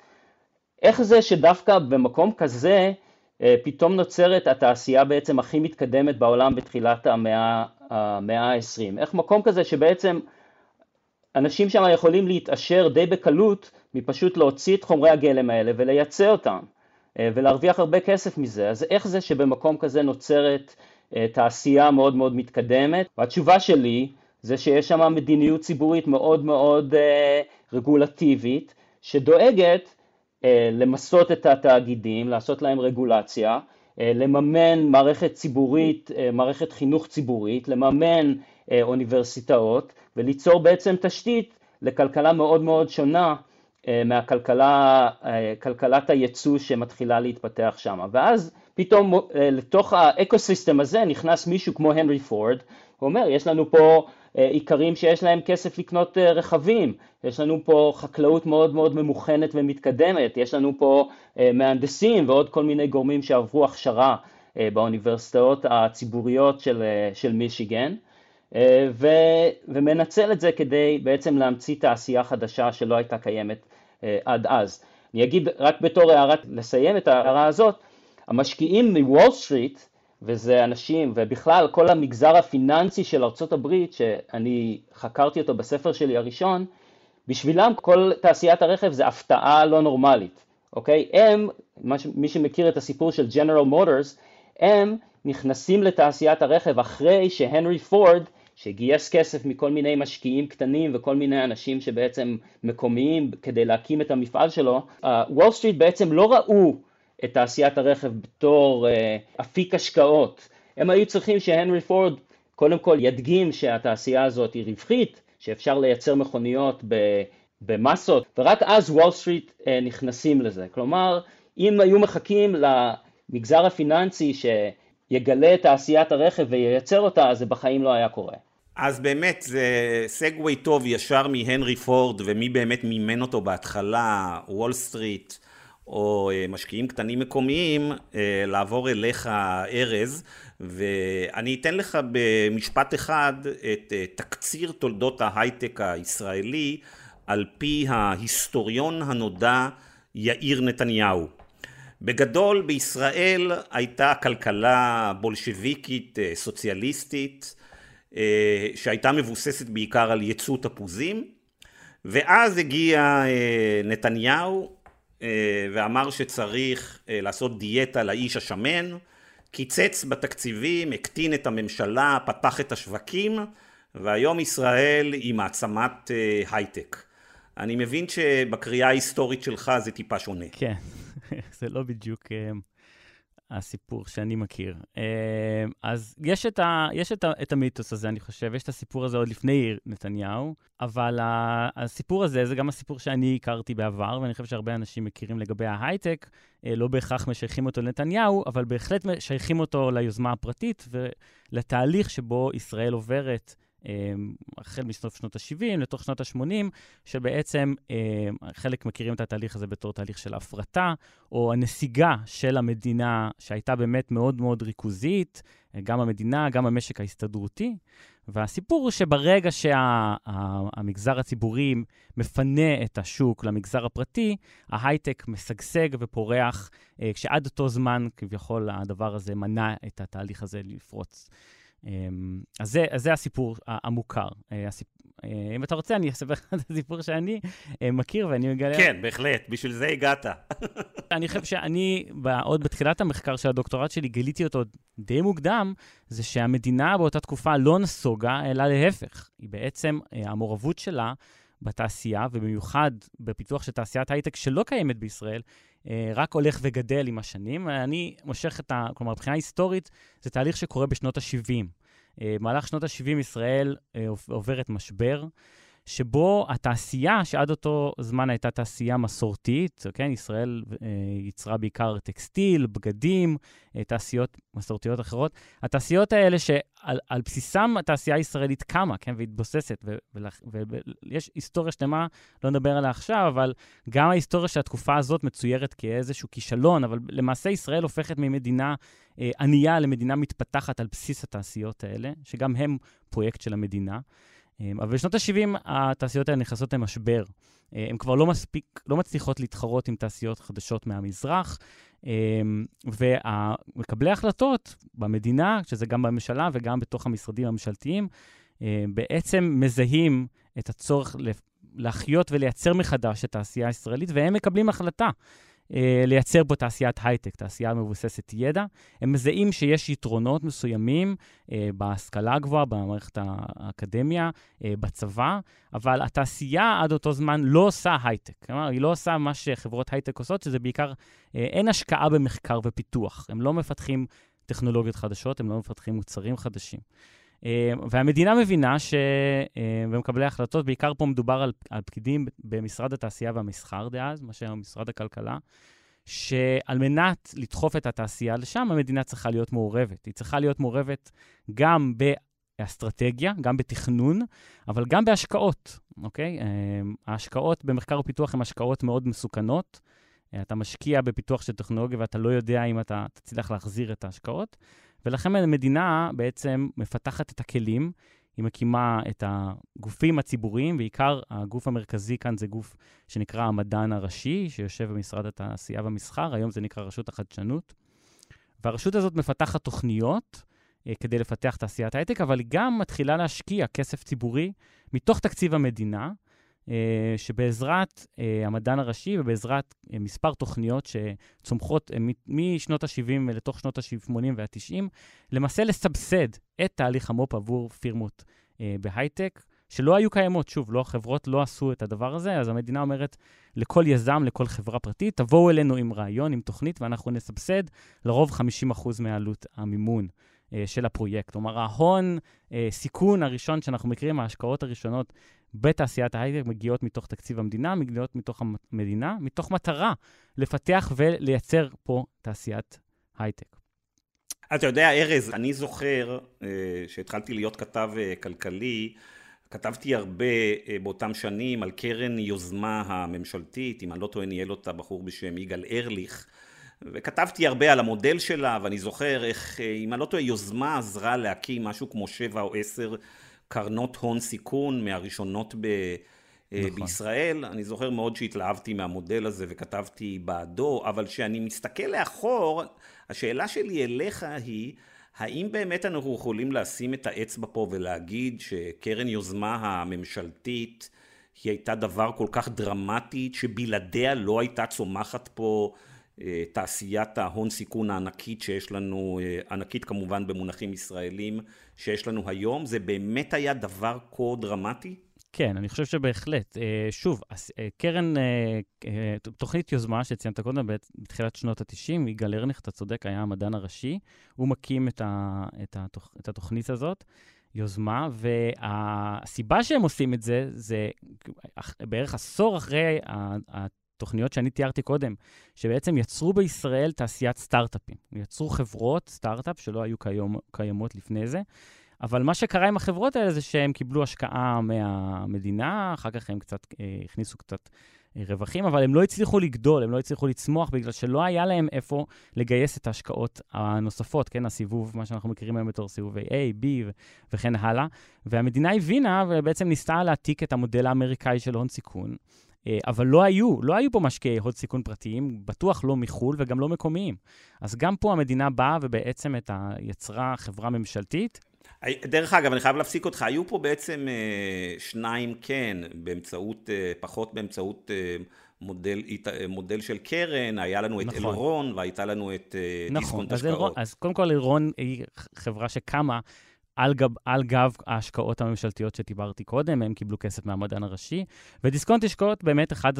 איך זה שדווקא במקום כזה אה, פתאום נוצרת התעשייה בעצם הכי מתקדמת בעולם בתחילת המאה ה-20? איך מקום כזה שבעצם אנשים שם יכולים להתעשר די בקלות מפשוט להוציא את חומרי הגלם האלה ולייצא אותם ולהרוויח הרבה כסף מזה, אז איך זה שבמקום כזה נוצרת אה, תעשייה מאוד מאוד מתקדמת, והתשובה שלי זה שיש שם מדיניות ציבורית מאוד מאוד אה, רגולטיבית, שדואגת אה, למסות את התאגידים, לעשות להם רגולציה, לממן מערכת ציבורית, מערכת חינוך ציבורית, לממן אוניברסיטאות וליצור בעצם תשתית לכלכלה מאוד מאוד שונה מהכלכלת הייצוא שמתחילה להתפתח שם. ואז פתאום אה, לתוך האקוסיסטם הזה נכנס מישהו כמו הנרי פורד, הוא אומר יש לנו פה אה, איכרים שיש להם כסף לקנות אה, רכבים, יש לנו פה חקלאות מאוד מאוד ממוכנת ומתקדמת, יש לנו פה מהנדסים ועוד כל מיני גורמים שעברו הכשרה באוניברסיטאות הציבוריות של, של מישיגן. ו, ומנצל את זה כדי בעצם להמציא תעשייה חדשה שלא הייתה קיימת עד אז. אני אגיד רק בתור הערה, לסיים את ההערה הזאת, המשקיעים מוול סטריט וזה אנשים, ובכלל כל המגזר הפיננסי של ארה"ב, שאני חקרתי אותו בספר שלי הראשון, בשבילם כל תעשיית הרכב זה הפתעה לא נורמלית, אוקיי? הם, מי שמכיר את הסיפור של ג'נרל מוטורס, הם נכנסים לתעשיית הרכב אחרי שהנרי פורד, שגייס כסף מכל מיני משקיעים קטנים וכל מיני אנשים שבעצם מקומיים כדי להקים את המפעל שלו, וול אה, סטריט בעצם לא ראו את תעשיית הרכב בתור אה, אפיק השקעות. הם היו צריכים שהנרי פורד קודם כל ידגים שהתעשייה הזאת היא רווחית, שאפשר לייצר מכוניות במסות, ורק אז וול סטריט אה, נכנסים לזה. כלומר, אם היו מחכים למגזר הפיננסי שיגלה את תעשיית הרכב וייצר אותה, אז זה בחיים לא היה קורה. אז באמת זה segue טוב ישר מהנרי פורד ומי באמת מימן אותו בהתחלה, וול סטריט או אה, משקיעים קטנים מקומיים, אה, לעבור אליך ארז ואני אתן לך במשפט אחד את אה, תקציר תולדות ההייטק הישראלי על פי ההיסטוריון הנודע יאיר נתניהו. בגדול בישראל הייתה כלכלה בולשביקית סוציאליסטית שהייתה מבוססת בעיקר על ייצוא תפוזים, ואז הגיע נתניהו ואמר שצריך לעשות דיאטה לאיש השמן, קיצץ בתקציבים, הקטין את הממשלה, פתח את השווקים, והיום ישראל היא מעצמת הייטק. אני מבין שבקריאה ההיסטורית שלך זה טיפה שונה. כן, זה לא בדיוק הסיפור שאני מכיר. אה, אז יש, את, ה, יש את, ה, את המיתוס הזה, אני חושב, יש את הסיפור הזה עוד לפני נתניהו, אבל הסיפור הזה זה גם הסיפור שאני הכרתי בעבר, ואני חושב שהרבה אנשים מכירים לגבי ההייטק, אה, לא בהכרח משייכים אותו לנתניהו, אבל בהחלט משייכים אותו ליוזמה הפרטית ולתהליך שבו ישראל עוברת. אמ, החל מסוף שנות ה-70 לתוך שנות ה-80, שבעצם אמ, חלק מכירים את התהליך הזה בתור תהליך של הפרטה, או הנסיגה של המדינה שהייתה באמת מאוד מאוד ריכוזית, גם המדינה, גם המשק ההסתדרותי. והסיפור הוא שברגע שהמגזר שה, הציבורי מפנה את השוק למגזר הפרטי, ההייטק משגשג ופורח, אה, כשעד אותו זמן כביכול הדבר הזה מנע את התהליך הזה לפרוץ. אמ, אז זה, אז זה הסיפור המוכר. אה, הסיפ... אה, אם אתה רוצה, אני אספר לך את הסיפור שאני אה, מכיר ואני מגלה... כן, בהחלט, בשביל זה הגעת. אני חושב שאני, עוד בתחילת המחקר של הדוקטורט שלי, גיליתי אותו די מוקדם, זה שהמדינה באותה תקופה לא נסוגה, אלא להפך. היא בעצם, המעורבות שלה בתעשייה, ובמיוחד בפיתוח של תעשיית הייטק שלא קיימת בישראל, רק הולך וגדל עם השנים. אני מושך את ה... כלומר, מבחינה היסטורית, זה תהליך שקורה בשנות ה-70. אה, במהלך שנות ה-70 ישראל אה, עוברת משבר. שבו התעשייה, שעד אותו זמן הייתה תעשייה מסורתית, כן, ישראל אה, ייצרה בעיקר טקסטיל, בגדים, אה, תעשיות מסורתיות אחרות. התעשיות האלה שעל בסיסם התעשייה הישראלית קמה, כן, והתבוססת, ויש היסטוריה שלמה, לא נדבר עליה עכשיו, אבל גם ההיסטוריה של התקופה הזאת מצוירת כאיזשהו כישלון, אבל למעשה ישראל הופכת ממדינה אה, ענייה למדינה מתפתחת על בסיס התעשיות האלה, שגם הם פרויקט של המדינה. אמ, אבל בשנות ה-70 התעשיות האלה נכנסות למשבר. אה, הן כבר לא מספיק, לא מצליחות להתחרות עם תעשיות חדשות מהמזרח, אמ, ומקבלי ההחלטות במדינה, שזה גם בממשלה וגם בתוך המשרדים הממשלתיים, אה, בעצם מזהים את הצורך להחיות ולייצר מחדש את התעשייה הישראלית, והם מקבלים החלטה לייצר פה תעשיית הייטק, תעשייה מבוססת ידע. הם מזהים שיש יתרונות מסוימים אה, בהשכלה הגבוהה, במערכת האקדמיה, אה, בצבא, אבל התעשייה עד אותו זמן לא עושה הייטק. כלומר, היא לא עושה מה שחברות הייטק עושות, שזה בעיקר, אה, אין השקעה במחקר ופיתוח. הם לא מפתחים טכנולוגיות חדשות, הם לא מפתחים מוצרים חדשים. אה, והמדינה מבינה ש... אה, במקבלי ההחלטות, בעיקר פה מדובר על, על פקידים במשרד התעשייה והמסחר דאז, מה שהיום משרד הכלכלה, שעל מנת לדחוף את התעשייה לשם, המדינה צריכה להיות מעורבת. היא צריכה להיות מעורבת גם באסטרטגיה, גם בתכנון, אבל גם בהשקעות, אוקיי? אה, ההשקעות במחקר ופיתוח הן השקעות מאוד מסוכנות. אתה משקיע בפיתוח של טכנולוגיה ואתה לא יודע אם אתה תצליח להחזיר את ההשקעות. ולכן המדינה בעצם מפתחת את הכלים, היא מקימה את הגופים הציבוריים, בעיקר הגוף המרכזי כאן זה גוף שנקרא המדען הראשי, שיושב במשרד התעשייה והמסחר, היום זה נקרא רשות החדשנות. והרשות הזאת מפתחת תוכניות אה, כדי לפתח תעשיית הייטק, אבל היא גם מתחילה להשקיע כסף ציבורי מתוך תקציב המדינה, שבעזרת אה, המדען הראשי ובעזרת אה, מספר תוכניות שצומחות אה, משנות ה-70 לתוך שנות ה-80 וה-90, למעשה לסבסד את תהליך המו"פ עבור פירמות אה, בהייטק. שלא היו קיימות. שוב, לא, החברות לא עשו את הדבר הזה, אז המדינה אומרת לכל יזם, לכל חברה פרטית, תבואו אלינו עם רעיון, עם תוכנית, ואנחנו נסבסד לרוב 50% מעלות המימון אה, של הפרויקט. כלומר, ההון אה, סיכון הראשון שאנחנו מכירים, ההשקעות הראשונות בתעשיית ההייטק מגיעות מתוך תקציב המדינה, מגיעות מתוך המדינה, מתוך מטרה לפתח ולייצר פה תעשיית הייטק. אתה יודע, ארז, אני זוכר אה, שהתחלתי להיות כתב אה, כלכלי, כתבתי הרבה אה, באותם שנים על קרן יוזמה הממשלתית, אם אני לא טועה ניהל אותה בחור בשם יגאל ארליך, וכתבתי הרבה על המודל שלה, ואני זוכר איך, אם אני לא טועה, יוזמה עזרה להקים משהו כמו שבע או עשר קרנות הון סיכון מהראשונות ב... אה, נכון. בישראל. אני זוכר מאוד שהתלהבתי מהמודל הזה וכתבתי בעדו, אבל כשאני מסתכל לאחור, השאלה שלי אליך היא, האם באמת אנחנו יכולים לשים את האצבע פה ולהגיד שקרן יוזמה הממשלתית היא הייתה דבר כל כך דרמטי שבלעדיה לא הייתה צומחת פה אה, תעשיית ההון סיכון הענקית שיש לנו, אה, ענקית כמובן במונחים ישראלים, שיש לנו היום? זה באמת היה דבר כה דרמטי? כן, אני חושב שבהחלט. אה, שוב, קרן, תוכנית יוזמה שציינת קודם, בתחילת שנות ה-90, יגאל ארניך, אתה צודק, היה המדען הראשי. הוא מקים את, ה, את, התוכ, את התוכנית הזאת, יוזמה, והסיבה שהם עושים את זה, זה בערך עשור אחרי התוכניות שאני תיארתי קודם, שבעצם יצרו בישראל תעשיית סטארט-אפים. יצרו חברות סטארט-אפ שלא היו קיום, קיימות לפני זה. אבל מה שקרה עם החברות האלה זה שהם קיבלו השקעה מהמדינה, אחר כך הם קצת אה, הכניסו קצת אה, רווחים, אבל הם לא הצליחו לגדול, הם לא הצליחו לצמוח, בגלל שלא היה להם איפה לגייס את ההשקעות הנוספות, כן, הסיבוב, מה שאנחנו מכירים היום בתור סיבובי A, B וכן הלאה. והמדינה הבינה ובעצם ניסתה להעתיק את המודל האמריקאי של הון סיכון. אה, אבל לא היו, לא היו פה משקיעי הוד סיכון פרטיים, בטוח לא מחו"ל וגם לא מקומיים. אז גם פה המדינה באה ובעצם את ה... יצרה חברה ממשלתית. דרך אגב, אני חייב להפסיק אותך, היו פה בעצם אה, שניים כן, באמצעות, אה, פחות באמצעות מודל, מודל של קרן, היה לנו את נכון. אלרון והייתה לנו את נכון, דיסקונט השקעות. אז קודם כל אלרון היא חברה שקמה על גב, על גב ההשקעות הממשלתיות שדיברתי קודם, הם קיבלו כסף מהמדען הראשי. ודיסקונט השקעות באמת אחד.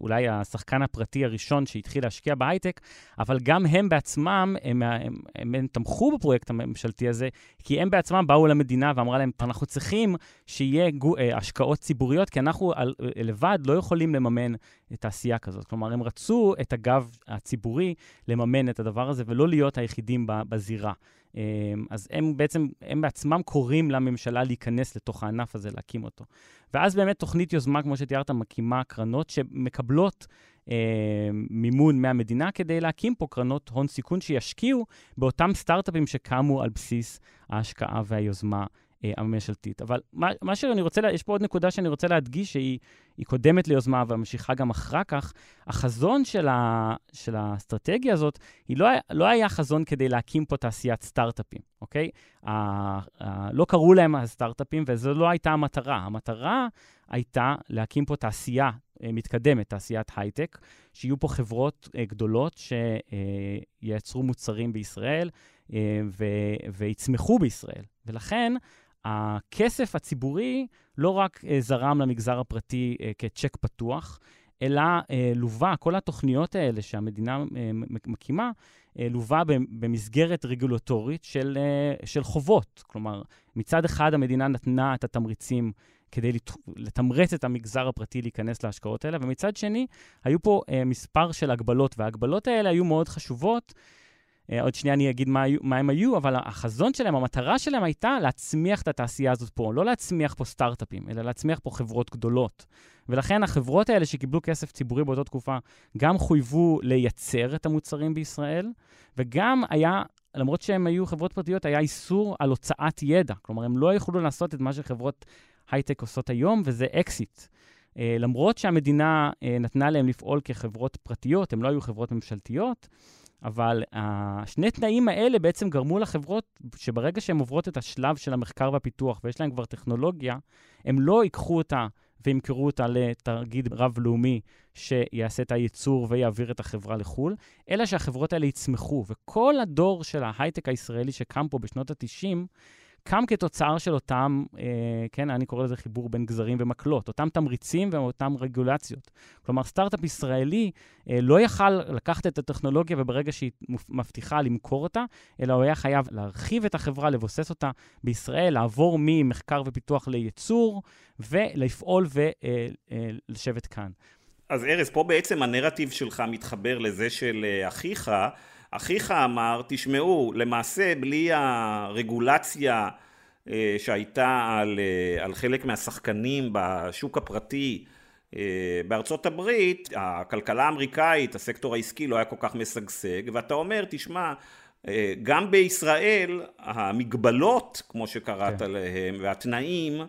אולי השחקן הפרטי הראשון שהתחיל להשקיע בהייטק, אבל גם הם בעצמם, הם, הם, הם, הם תמכו בפרויקט הממשלתי הזה, כי הם בעצמם באו למדינה ואמרה להם, אנחנו צריכים שיהיה גו... אה, השקעות ציבוריות, כי אנחנו על... לבד לא יכולים לממן תעשייה כזאת. כלומר, הם רצו את הגב הציבורי לממן את הדבר הזה, ולא להיות היחידים בזירה. אמ, אז הם בעצם, הם בעצמם קוראים לממשלה להיכנס לתוך הענף הזה, להקים אותו. ואז באמת תוכנית יוזמה, כמו שתיארת, מקימה קרנות שמקבלות אה, מימון מהמדינה כדי להקים פה קרנות הון סיכון שישקיעו באותם סטארט-אפים שקמו על בסיס ההשקעה והיוזמה הממשלתית. אבל מה, מה שאני רוצה, יש פה עוד נקודה שאני רוצה להדגיש, שהיא קודמת ליוזמה וממשיכה גם אחר כך. החזון של, ה, של האסטרטגיה הזאת, היא לא, לא היה חזון כדי להקים פה תעשיית סטארט-אפים, אוקיי? ה, ה, לא קראו להם הסטארט-אפים, וזו לא הייתה המטרה. המטרה הייתה להקים פה תעשייה אה, מתקדמת, תעשיית הייטק, שיהיו פה חברות אה, גדולות שייצרו מוצרים בישראל ויצמחו בישראל. ולכן, הכסף הציבורי לא רק uh, זרם למגזר הפרטי uh, כצ'ק פתוח, אלא uh, לווה, כל התוכניות האלה שהמדינה uh, מקימה, uh, לווה במסגרת רגולטורית של, uh, של חובות. כלומר, מצד אחד המדינה נתנה את התמריצים כדי לת... לתמרץ את המגזר הפרטי להיכנס להשקעות האלה, ומצד שני, היו פה uh, מספר של הגבלות, וההגבלות האלה היו מאוד חשובות. אה, עוד שנייה אני אגיד מה, מה הם היו, אבל החזון שלהם, המטרה שלהם הייתה להצמיח את התעשייה הזאת פה, לא להצמיח פה סטארט-אפים, אלא להצמיח פה חברות גדולות. ולכן החברות האלה שקיבלו כסף ציבורי באותה תקופה, גם חויבו לייצר את המוצרים בישראל, וגם היה, למרות שהם היו חברות פרטיות, היה איסור על הוצאת ידע. כלומר, הם לא יכולו לעשות את מה שחברות הייטק עושות היום, וזה אקזיט. אה, למרות שהמדינה אה, נתנה להם לפעול כחברות פרטיות, הם לא היו חברות ממשלתיות, אבל השני תנאים האלה בעצם גרמו לחברות שברגע שהן עוברות את השלב של המחקר והפיתוח ויש להן כבר טכנולוגיה, הם לא ייקחו אותה וימכרו אותה לתאגיד רב-לאומי שיעשה את הייצור ויעביר את החברה לחו"ל, אלא שהחברות האלה יצמחו. וכל הדור של ההייטק הישראלי שקם פה בשנות ה-90, קם כתוצר של אותם, אה, כן, אני קורא לזה חיבור בין גזרים ומקלות, אותם תמריצים ואותם רגולציות. כלומר, סטארט-אפ ישראלי אה, לא יכל לקחת את הטכנולוגיה וברגע שהיא מבטיחה למכור אותה, אלא הוא היה חייב להרחיב את החברה, לבוסס אותה בישראל, לעבור ממחקר ופיתוח לייצור, ולפעול ולשבת אה, אה, כאן. אז ארז, פה בעצם הנרטיב שלך מתחבר לזה של אה, אחיך. אחיך אמר, תשמעו, למעשה בלי הרגולציה אה, שהייתה על, אה, על חלק מהשחקנים בשוק הפרטי אה, בארצות הברית, הכלכלה האמריקאית, הסקטור העסקי לא היה כל כך משגשג, ואתה אומר, תשמע, גם בישראל המגבלות, כמו שקראת כן. להם, והתנאים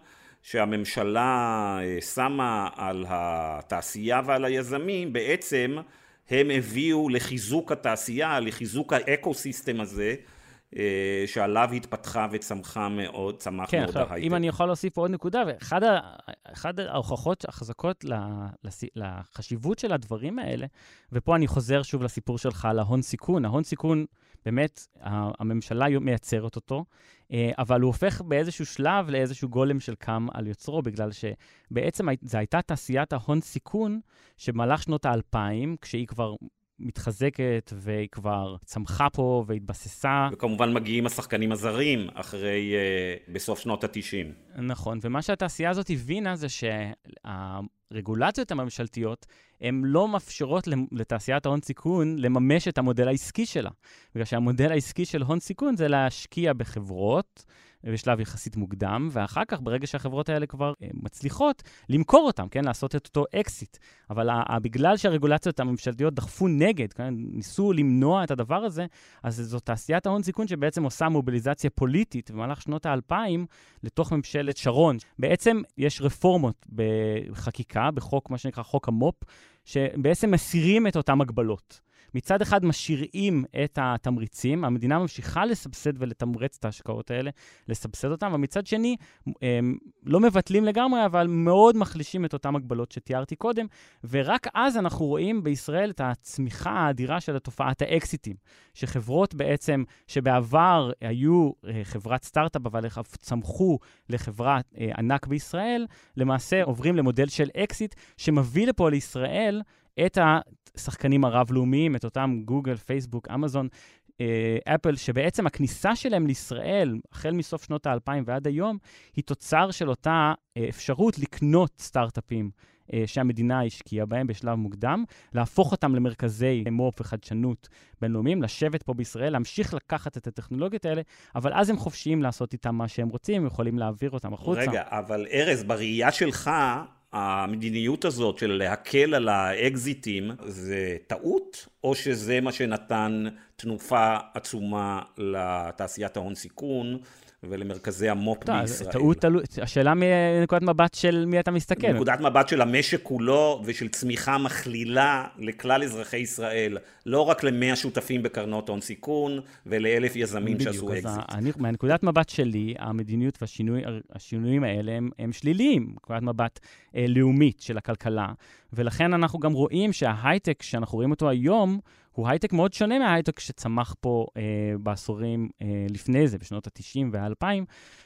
שהממשלה שמה על התעשייה ועל היזמים, בעצם הם הביאו לחיזוק התעשייה, לחיזוק האקו-סיסטם הזה, אה, שעליו התפתחה וצמחה מאוד, צמח כן, מאוד ההייטק. אם אני יכול להוסיף עוד נקודה, ואחד ההוכחות החזקות לחשיבות של הדברים האלה, ופה אני חוזר שוב לסיפור שלך על ההון סיכון. ההון סיכון, באמת, הממשלה מייצרת אותו, אה, אבל הוא הופך באיזשהו שלב לאיזשהו גולם של קם על יוצרו, בגלל שבעצם זו הייתה תעשיית ההון סיכון שבמהלך שנות האלפיים, כשהיא כבר מתחזקת והיא כבר צמחה פה והתבססה. וכמובן מגיעים השחקנים הזרים אחרי, uh, בסוף שנות ה-90. נכון, ומה שהתעשייה הזאת הבינה זה שהרגולציות הממשלתיות, הן לא מאפשרות לתעשיית ההון סיכון לממש את המודל העסקי שלה. בגלל שהמודל העסקי של הון סיכון זה להשקיע בחברות. בשלב יחסית מוקדם, ואחר כך, ברגע שהחברות האלה כבר אה, מצליחות, למכור אותן, כן? לעשות את אותו אקזיט. אבל בגלל שהרגולציות הממשלתיות דחפו נגד, כן? ניסו למנוע את הדבר הזה, אז זו תעשיית ההון סיכון שבעצם עושה מוביליזציה פוליטית במהלך שנות האלפיים לתוך ממשלת שרון. בעצם יש רפורמות בחקיקה, בחוק, מה שנקרא חוק המו"פ, שבעצם מסירים את אותן הגבלות. מצד אחד משאירים את התמריצים, המדינה ממשיכה לסבסד ולתמרץ את ההשקעות האלה, לסבסד אותן, ומצד שני, לא מבטלים לגמרי, אבל מאוד מחלישים את אותן הגבלות שתיארתי קודם, ורק אז אנחנו רואים בישראל את הצמיחה האדירה של תופעת האקזיטים, שחברות בעצם, שבעבר היו אה, חברת סטארט-אפ, אבל צמחו לחברת אה, ענק בישראל, למעשה עוברים למודל של אקזיט, שמביא לפה לישראל את השחקנים הרב-לאומיים, את אותם גוגל, פייסבוק, אמזון, אפל, שבעצם הכניסה שלהם לישראל, החל מסוף שנות האלפיים ועד היום, היא תוצר של אותה אה, אפשרות לקנות סטארט-אפים אה, שהמדינה השקיעה בהם בשלב מוקדם, להפוך אותם למרכזי מו"פ וחדשנות בינלאומיים, לשבת פה בישראל, להמשיך לקחת את הטכנולוגיות האלה, אבל אז הם חופשיים לעשות איתם מה שהם רוצים, הם יכולים להעביר אותם החוצה. רגע, אבל ארז, בראייה שלך, המדיניות הזאת של להקל על האקזיטים זה טעות, או שזה מה שנתן תנופה עצומה לתעשיית ההון סיכון ולמרכזי המו"פ בישראל. טעות, טעות, השאלה מנקודת מבט של מי אתה מסתכל. מנקודת מבט של המשק כולו ושל צמיחה מכלילה לכלל אזרחי ישראל, לא רק למאה שותפים בקרנות הון סיכון ולאלף יזמים בדיוק, שעשו אקזיט. בדיוק, מהנקודת מבט שלי, המדיניות והשינויים האלה הם, הם שליליים, מנקודת מבט אה, לאומית של הכלכלה, ולכן אנחנו גם רואים שההייטק שאנחנו רואים אותו היום, הוא הייטק מאוד שונה מההייטק שצמח פה אה, בעשורים אה, לפני זה, בשנות ה-90 וה-2000,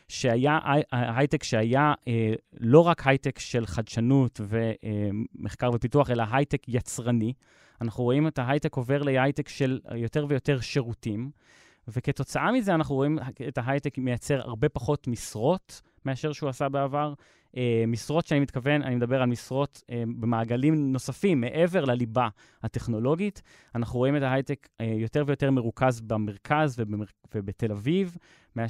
שהיה הייטק שהיה אה, לא רק הייטק של חדשנות ומחקר ופיתוח, אלא הייטק יצרני. אנחנו רואים את ההייטק עובר להייטק של יותר ויותר שירותים, וכתוצאה מזה אנחנו רואים את ההייטק מייצר הרבה פחות משרות מאשר שהוא עשה בעבר. אה, משרות שאני מתכוון, אני מדבר על משרות אה, במעגלים נוספים, מעבר לליבה הטכנולוגית. אנחנו רואים את ההייטק אה, יותר ויותר מרוכז במרכז ובמר... ובתל אביב.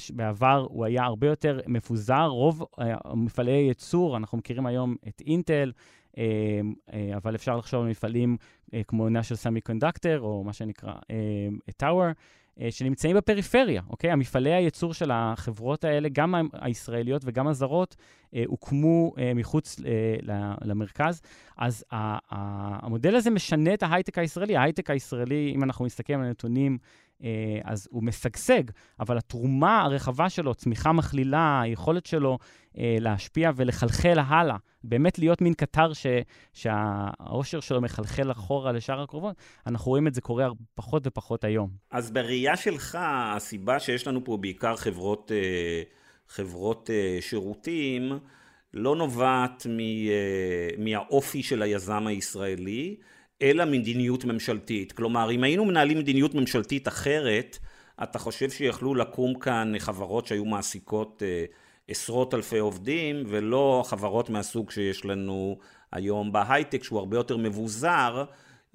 בעבר הוא היה הרבה יותר מפוזר, רוב מפעלי ייצור, אנחנו מכירים היום את אינטל, אבל אפשר לחשוב על מפעלים כמו national semiconductor, או מה שנקרא Tower. אה, שנמצאים בפריפריה, אוקיי? המפעלי הייצור של החברות האלה, גם הישראליות וגם הזרות, אה, הוקמו אה, מחוץ למרכז. אז המודל הזה משנה את ההייטק הישראלי. ההייטק הישראלי, אם אנחנו מסתכלים על הנתונים, אז הוא משגשג, אבל התרומה הרחבה שלו, צמיחה מכלילה, היכולת שלו אה, להשפיע ולחלחל הלאה, באמת להיות מין קטר ש, שהאושר שלו מחלחל אחורה לשאר הקרובות, אנחנו רואים את זה קורה פחות ופחות היום. אז בראייה שלך, הסיבה שיש לנו פה בעיקר חברות, אה, חברות שירותים, לא נובעת מהאופי של היזם הישראלי, אלא מדיניות ממשלתית. כלומר, אם היינו מנהלים מדיניות ממשלתית אחרת, אתה חושב שיכלו לקום כאן חברות שהיו מעסיקות אה, עשרות אלפי עובדים, ולא חברות מהסוג שיש לנו היום בהייטק, שהוא הרבה יותר מבוזר.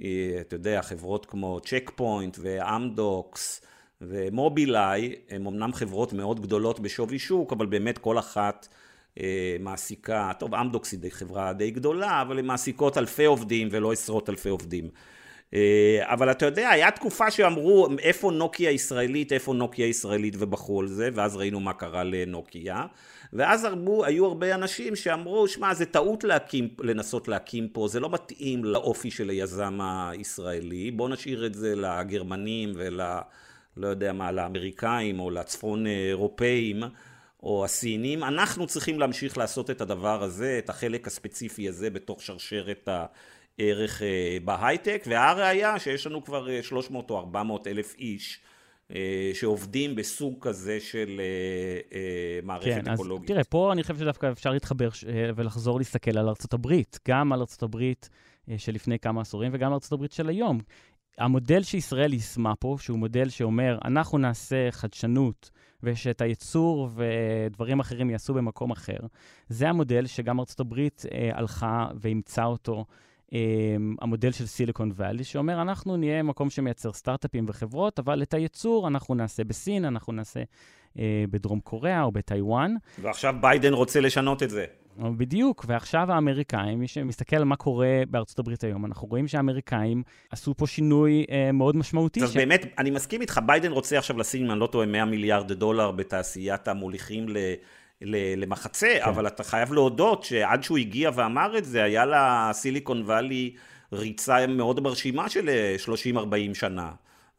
אה, אתה יודע, חברות כמו צ'ק פוינט ואמדוקס ומובילאיי, הן אמנם חברות מאוד גדולות בשווי שוק, אבל באמת כל אחת מעסיקה, טוב אמדוקס היא חברה די גדולה, אבל הן מעסיקות אלפי עובדים ולא עשרות אלפי עובדים. אה, אבל אתה יודע, היה תקופה שאמרו איפה נוקיה ישראלית, איפה נוקיה ישראלית ובחרו על זה, ואז ראינו מה קרה לנוקיה. ואז הרבו, היו הרבה אנשים שאמרו, שמע, זה טעות להקים, לנסות להקים פה, זה לא מתאים לאופי של היזם הישראלי, בוא נשאיר את זה לגרמנים ול... לא יודע מה, לאמריקאים או לצפון אירופאים. או הסינים, אנחנו צריכים להמשיך לעשות את הדבר הזה, את החלק הספציפי הזה בתוך שרשרת הערך אה, בהייטק, והראיה שיש לנו כבר 300 אה, או 400 אלף איש אה, שעובדים בסוג כזה של מערכת כן, אקולוגית. אז תראה, פה אני חושב שדווקא אפשר להתחבר ולחזור להסתכל על ארצות הברית, גם על ארצות הברית של לפני כמה עשורים וגם על ארצות הברית של היום. המודל שישראל יישמה פה, שהוא מודל שאומר, אנחנו נעשה חדשנות, ושאת הייצור ודברים אחרים יעשו במקום אחר. זה המודל שגם ארצות הברית אה, הלכה ואימצה אותו. אה, המודל של סיליקון ואלי, שאומר, אנחנו נהיה מקום שמייצר סטארט-אפים וחברות, אבל את הייצור אנחנו נעשה בסין, אנחנו נעשה אה, בדרום קוריאה או בטיוואן. ועכשיו ביידן רוצה לשנות את זה. בדיוק, ועכשיו האמריקאים, מי שמסתכל על מה קורה בארצות הברית היום, אנחנו רואים שהאמריקאים עשו פה שינוי אה, מאוד משמעותי. אז ש... באמת, אני מסכים איתך, ביידן רוצה עכשיו לשים, אם אני לא טועה, 100 מיליארד דולר בתעשיית המוליכים ל... למחצה, כן. אבל אתה חייב להודות שעד שהוא הגיע ואמר את זה, היה לסיליקון וואלי ריצה מאוד מרשימה של 30-40 שנה.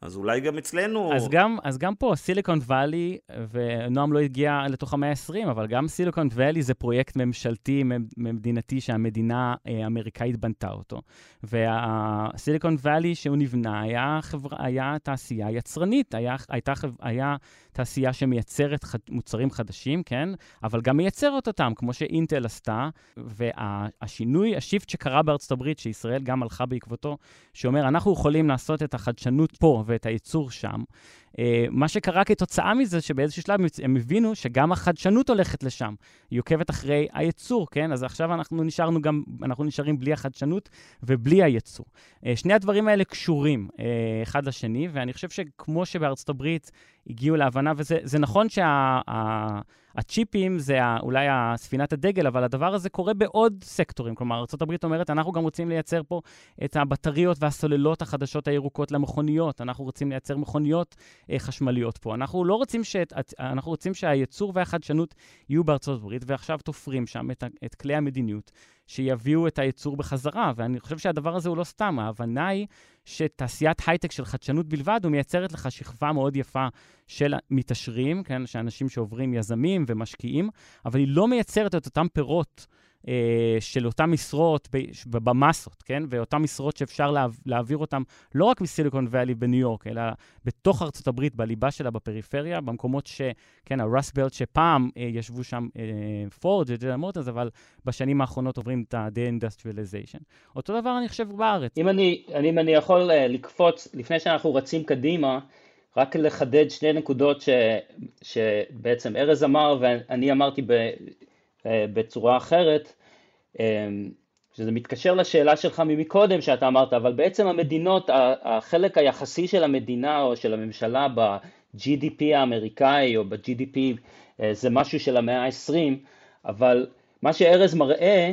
אז אולי גם אצלנו... אז גם, אז גם פה, סיליקון וואלי, ונועם לא הגיע לתוך המאה ה-20, אבל גם סיליקון וואלי זה פרויקט ממשלתי, מדינתי, שהמדינה אה, האמריקאית בנתה אותו. והסיליקון וואלי שהוא נבנה היה, חבר... היה תעשייה יצרנית, היה, הייתה, היה תעשייה שמייצרת חד... מוצרים חדשים, כן? אבל גם מייצרת אותם, כמו שאינטל עשתה. והשינוי, השיפט שקרה בארצות הברית, שישראל גם הלכה בעקבותו, שאומר, אנחנו יכולים לעשות את החדשנות פה ואת הייצור שם. Uh, מה שקרה כתוצאה מזה, שבאיזשהו שלב הם הבינו שגם החדשנות הולכת לשם. היא עוקבת אחרי הייצור, כן? אז עכשיו אנחנו נשארנו גם, אנחנו נשארים בלי החדשנות ובלי הייצור. Uh, שני הדברים האלה קשורים uh, אחד לשני, ואני חושב שכמו שבארצות הברית הגיעו להבנה, וזה נכון שה... הצ'יפים זה אולי ספינת הדגל, אבל הדבר הזה קורה בעוד סקטורים. כלומר, ארה"ב אומרת, אנחנו גם רוצים לייצר פה את הבטריות והסוללות החדשות הירוקות למכוניות, אנחנו רוצים לייצר מכוניות אה, חשמליות פה. אנחנו לא רוצים ש... אנחנו רוצים שהייצור והחדשנות יהיו הברית, ועכשיו תופרים שם את, את כלי המדיניות שיביאו את הייצור בחזרה. ואני חושב שהדבר הזה הוא לא סתם, ההבנה היא שתעשיית הייטק של חדשנות בלבד, הוא מייצרת לך שכבה מאוד יפה של מתעשרים, כן, שאנשים שעוברים יזמים ומשקיעים, אבל היא לא מייצרת את אותם פירות. אה, של אותן משרות במסות, כן? ואותן משרות שאפשר לה, להעביר אותן לא רק מסיליקון ואלי בניו יורק, אלא בתוך ארצות הברית, בליבה שלה, בפריפריה, במקומות ש... כן, הרסבלט שפעם אה, ישבו שם פורד אה, וג'נרל מוטרס, אבל בשנים האחרונות עוברים את ה-de-industrialization. אותו דבר אני חושב בארץ. אם אני, אני, אם אני יכול אה, לקפוץ, לפני שאנחנו רצים קדימה, רק לחדד שני נקודות ש, שבעצם ארז אמר ואני אמרתי ב, בצורה אחרת, אה, שזה מתקשר לשאלה שלך ממקודם שאתה אמרת, אבל בעצם המדינות, החלק היחסי של המדינה או של הממשלה ב-GDP האמריקאי או ב-GDP אה, זה משהו של המאה ה-20, אבל מה שארז מראה,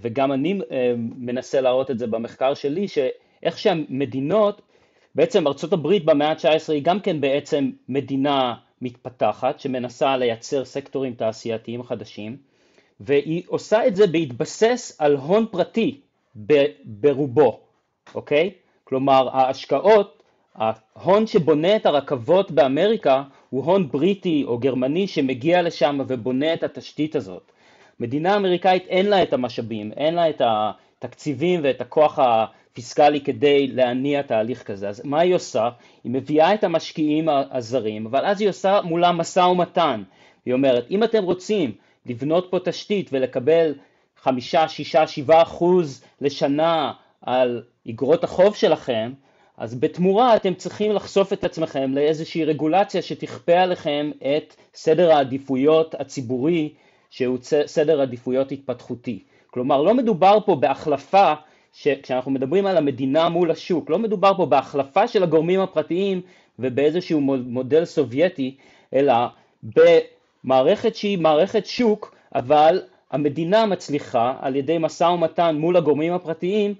וגם אני מנסה להראות את זה במחקר שלי, שאיך שהמדינות בעצם ארצות הברית במאה ה-19 היא גם כן בעצם מדינה מתפתחת שמנסה לייצר סקטורים תעשייתיים חדשים והיא עושה את זה בהתבסס על הון פרטי ברובו, אוקיי? כלומר ההשקעות, ההון שבונה את הרכבות באמריקה הוא הון בריטי או גרמני שמגיע לשם ובונה את התשתית הזאת. מדינה אמריקאית אין לה את המשאבים, אין לה את התקציבים ואת הכוח הפיסקלי כדי להניע תהליך כזה. אז מה היא עושה? היא מביאה את המשקיעים הזרים, אבל אז היא עושה מולם משא ומתן. היא אומרת, אם אתם רוצים לבנות פה תשתית ולקבל חמישה, שישה, שבעה אחוז לשנה על אגרות החוב שלכם, אז בתמורה אתם צריכים לחשוף את עצמכם לאיזושהי רגולציה שתכפה עליכם את סדר העדיפויות הציבורי שהוא סדר עדיפויות התפתחותי. כלומר לא מדובר פה בהחלפה, כשאנחנו מדברים על המדינה מול השוק, לא מדובר פה בהחלפה של הגורמים הפרטיים ובאיזשהו מודל סובייטי, אלא במערכת שהיא מערכת שוק, אבל המדינה מצליחה על ידי משא ומתן מול הגורמים הפרטיים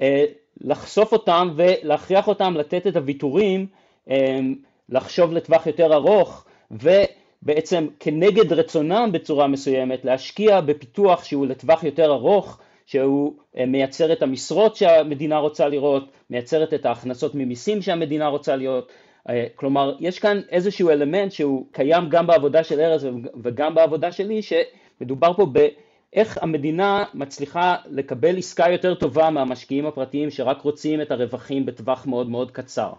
אה, לחשוף אותם ולהכריח אותם לתת את הוויתורים, אה, לחשוב לטווח יותר ארוך ובעצם כנגד רצונם בצורה מסוימת להשקיע בפיתוח שהוא לטווח יותר ארוך שהוא אה, מייצר את המשרות שהמדינה רוצה לראות, מייצרת את ההכנסות ממיסים שהמדינה רוצה לראות, כלומר יש כאן איזשהו אלמנט שהוא קיים גם בעבודה של ארז וגם בעבודה שלי שמדובר פה איך המדינה מצליחה לקבל עסקה יותר טובה מהמשקיעים הפרטיים שרק רוצים את הרווחים בטווח מאוד מאוד קצר.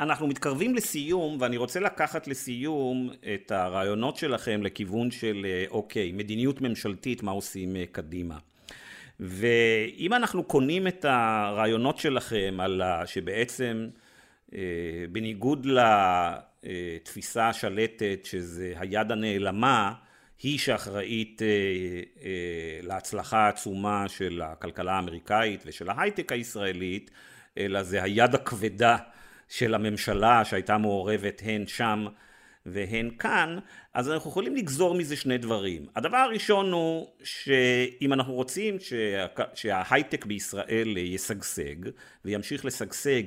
אנחנו מתקרבים לסיום ואני רוצה לקחת לסיום את הרעיונות שלכם לכיוון של אה, אוקיי, מדיניות ממשלתית, מה עושים אה, קדימה. ואם אנחנו קונים את הרעיונות שלכם על שבעצם אה, בניגוד לתפיסה השלטת שזה היד הנעלמה היא שאחראית אה, אה, להצלחה העצומה של הכלכלה האמריקאית ושל ההייטק הישראלית, אלא זה היד הכבדה של הממשלה שהייתה מעורבת הן שם והן כאן, אז אנחנו יכולים לגזור מזה שני דברים. הדבר הראשון הוא שאם אנחנו רוצים שה... שההייטק בישראל ישגשג וימשיך לשגשג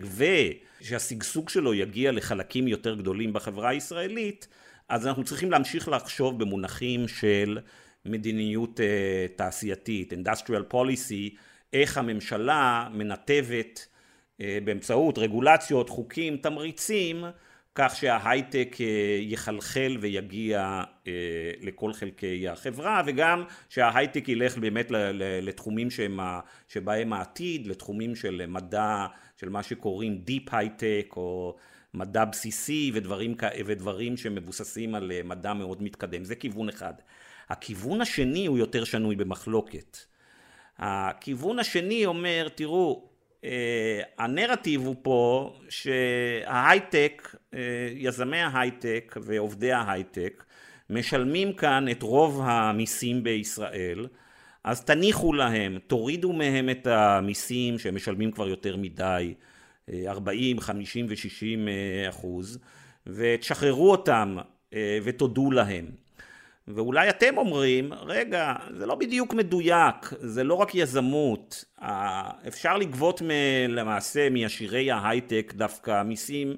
ושהשגשוג שלו יגיע לחלקים יותר גדולים בחברה הישראלית, אז אנחנו צריכים להמשיך לחשוב במונחים של מדיניות uh, תעשייתית, industrial policy, איך הממשלה מנתבת uh, באמצעות רגולציות, חוקים, תמריצים, כך שההייטק uh, יחלחל ויגיע uh, לכל חלקי החברה, וגם שההייטק ילך באמת לתחומים שהם, שבהם העתיד, לתחומים של מדע, של מה שקוראים Deep High-Tech או מדע בסיסי ודברים, ודברים שמבוססים על אה, מדע מאוד מתקדם. זה כיוון אחד. הכיוון השני הוא יותר שנוי במחלוקת. הכיוון השני אומר, תראו, אה, הנרטיב הוא פה שההייטק, אה, יזמי ההייטק ועובדי ההייטק משלמים כאן את רוב המיסים בישראל, אז תניחו להם, תורידו מהם את המיסים שהם משלמים כבר יותר מדי, 40, 50 ו-60 אחוז, ותשחררו אותם אה, ותודו להם. ואולי אתם אומרים, רגע, זה לא בדיוק מדויק, זה לא רק יזמות, אפשר לגבות מ, למעשה מעשירי ההייטק דווקא מיסים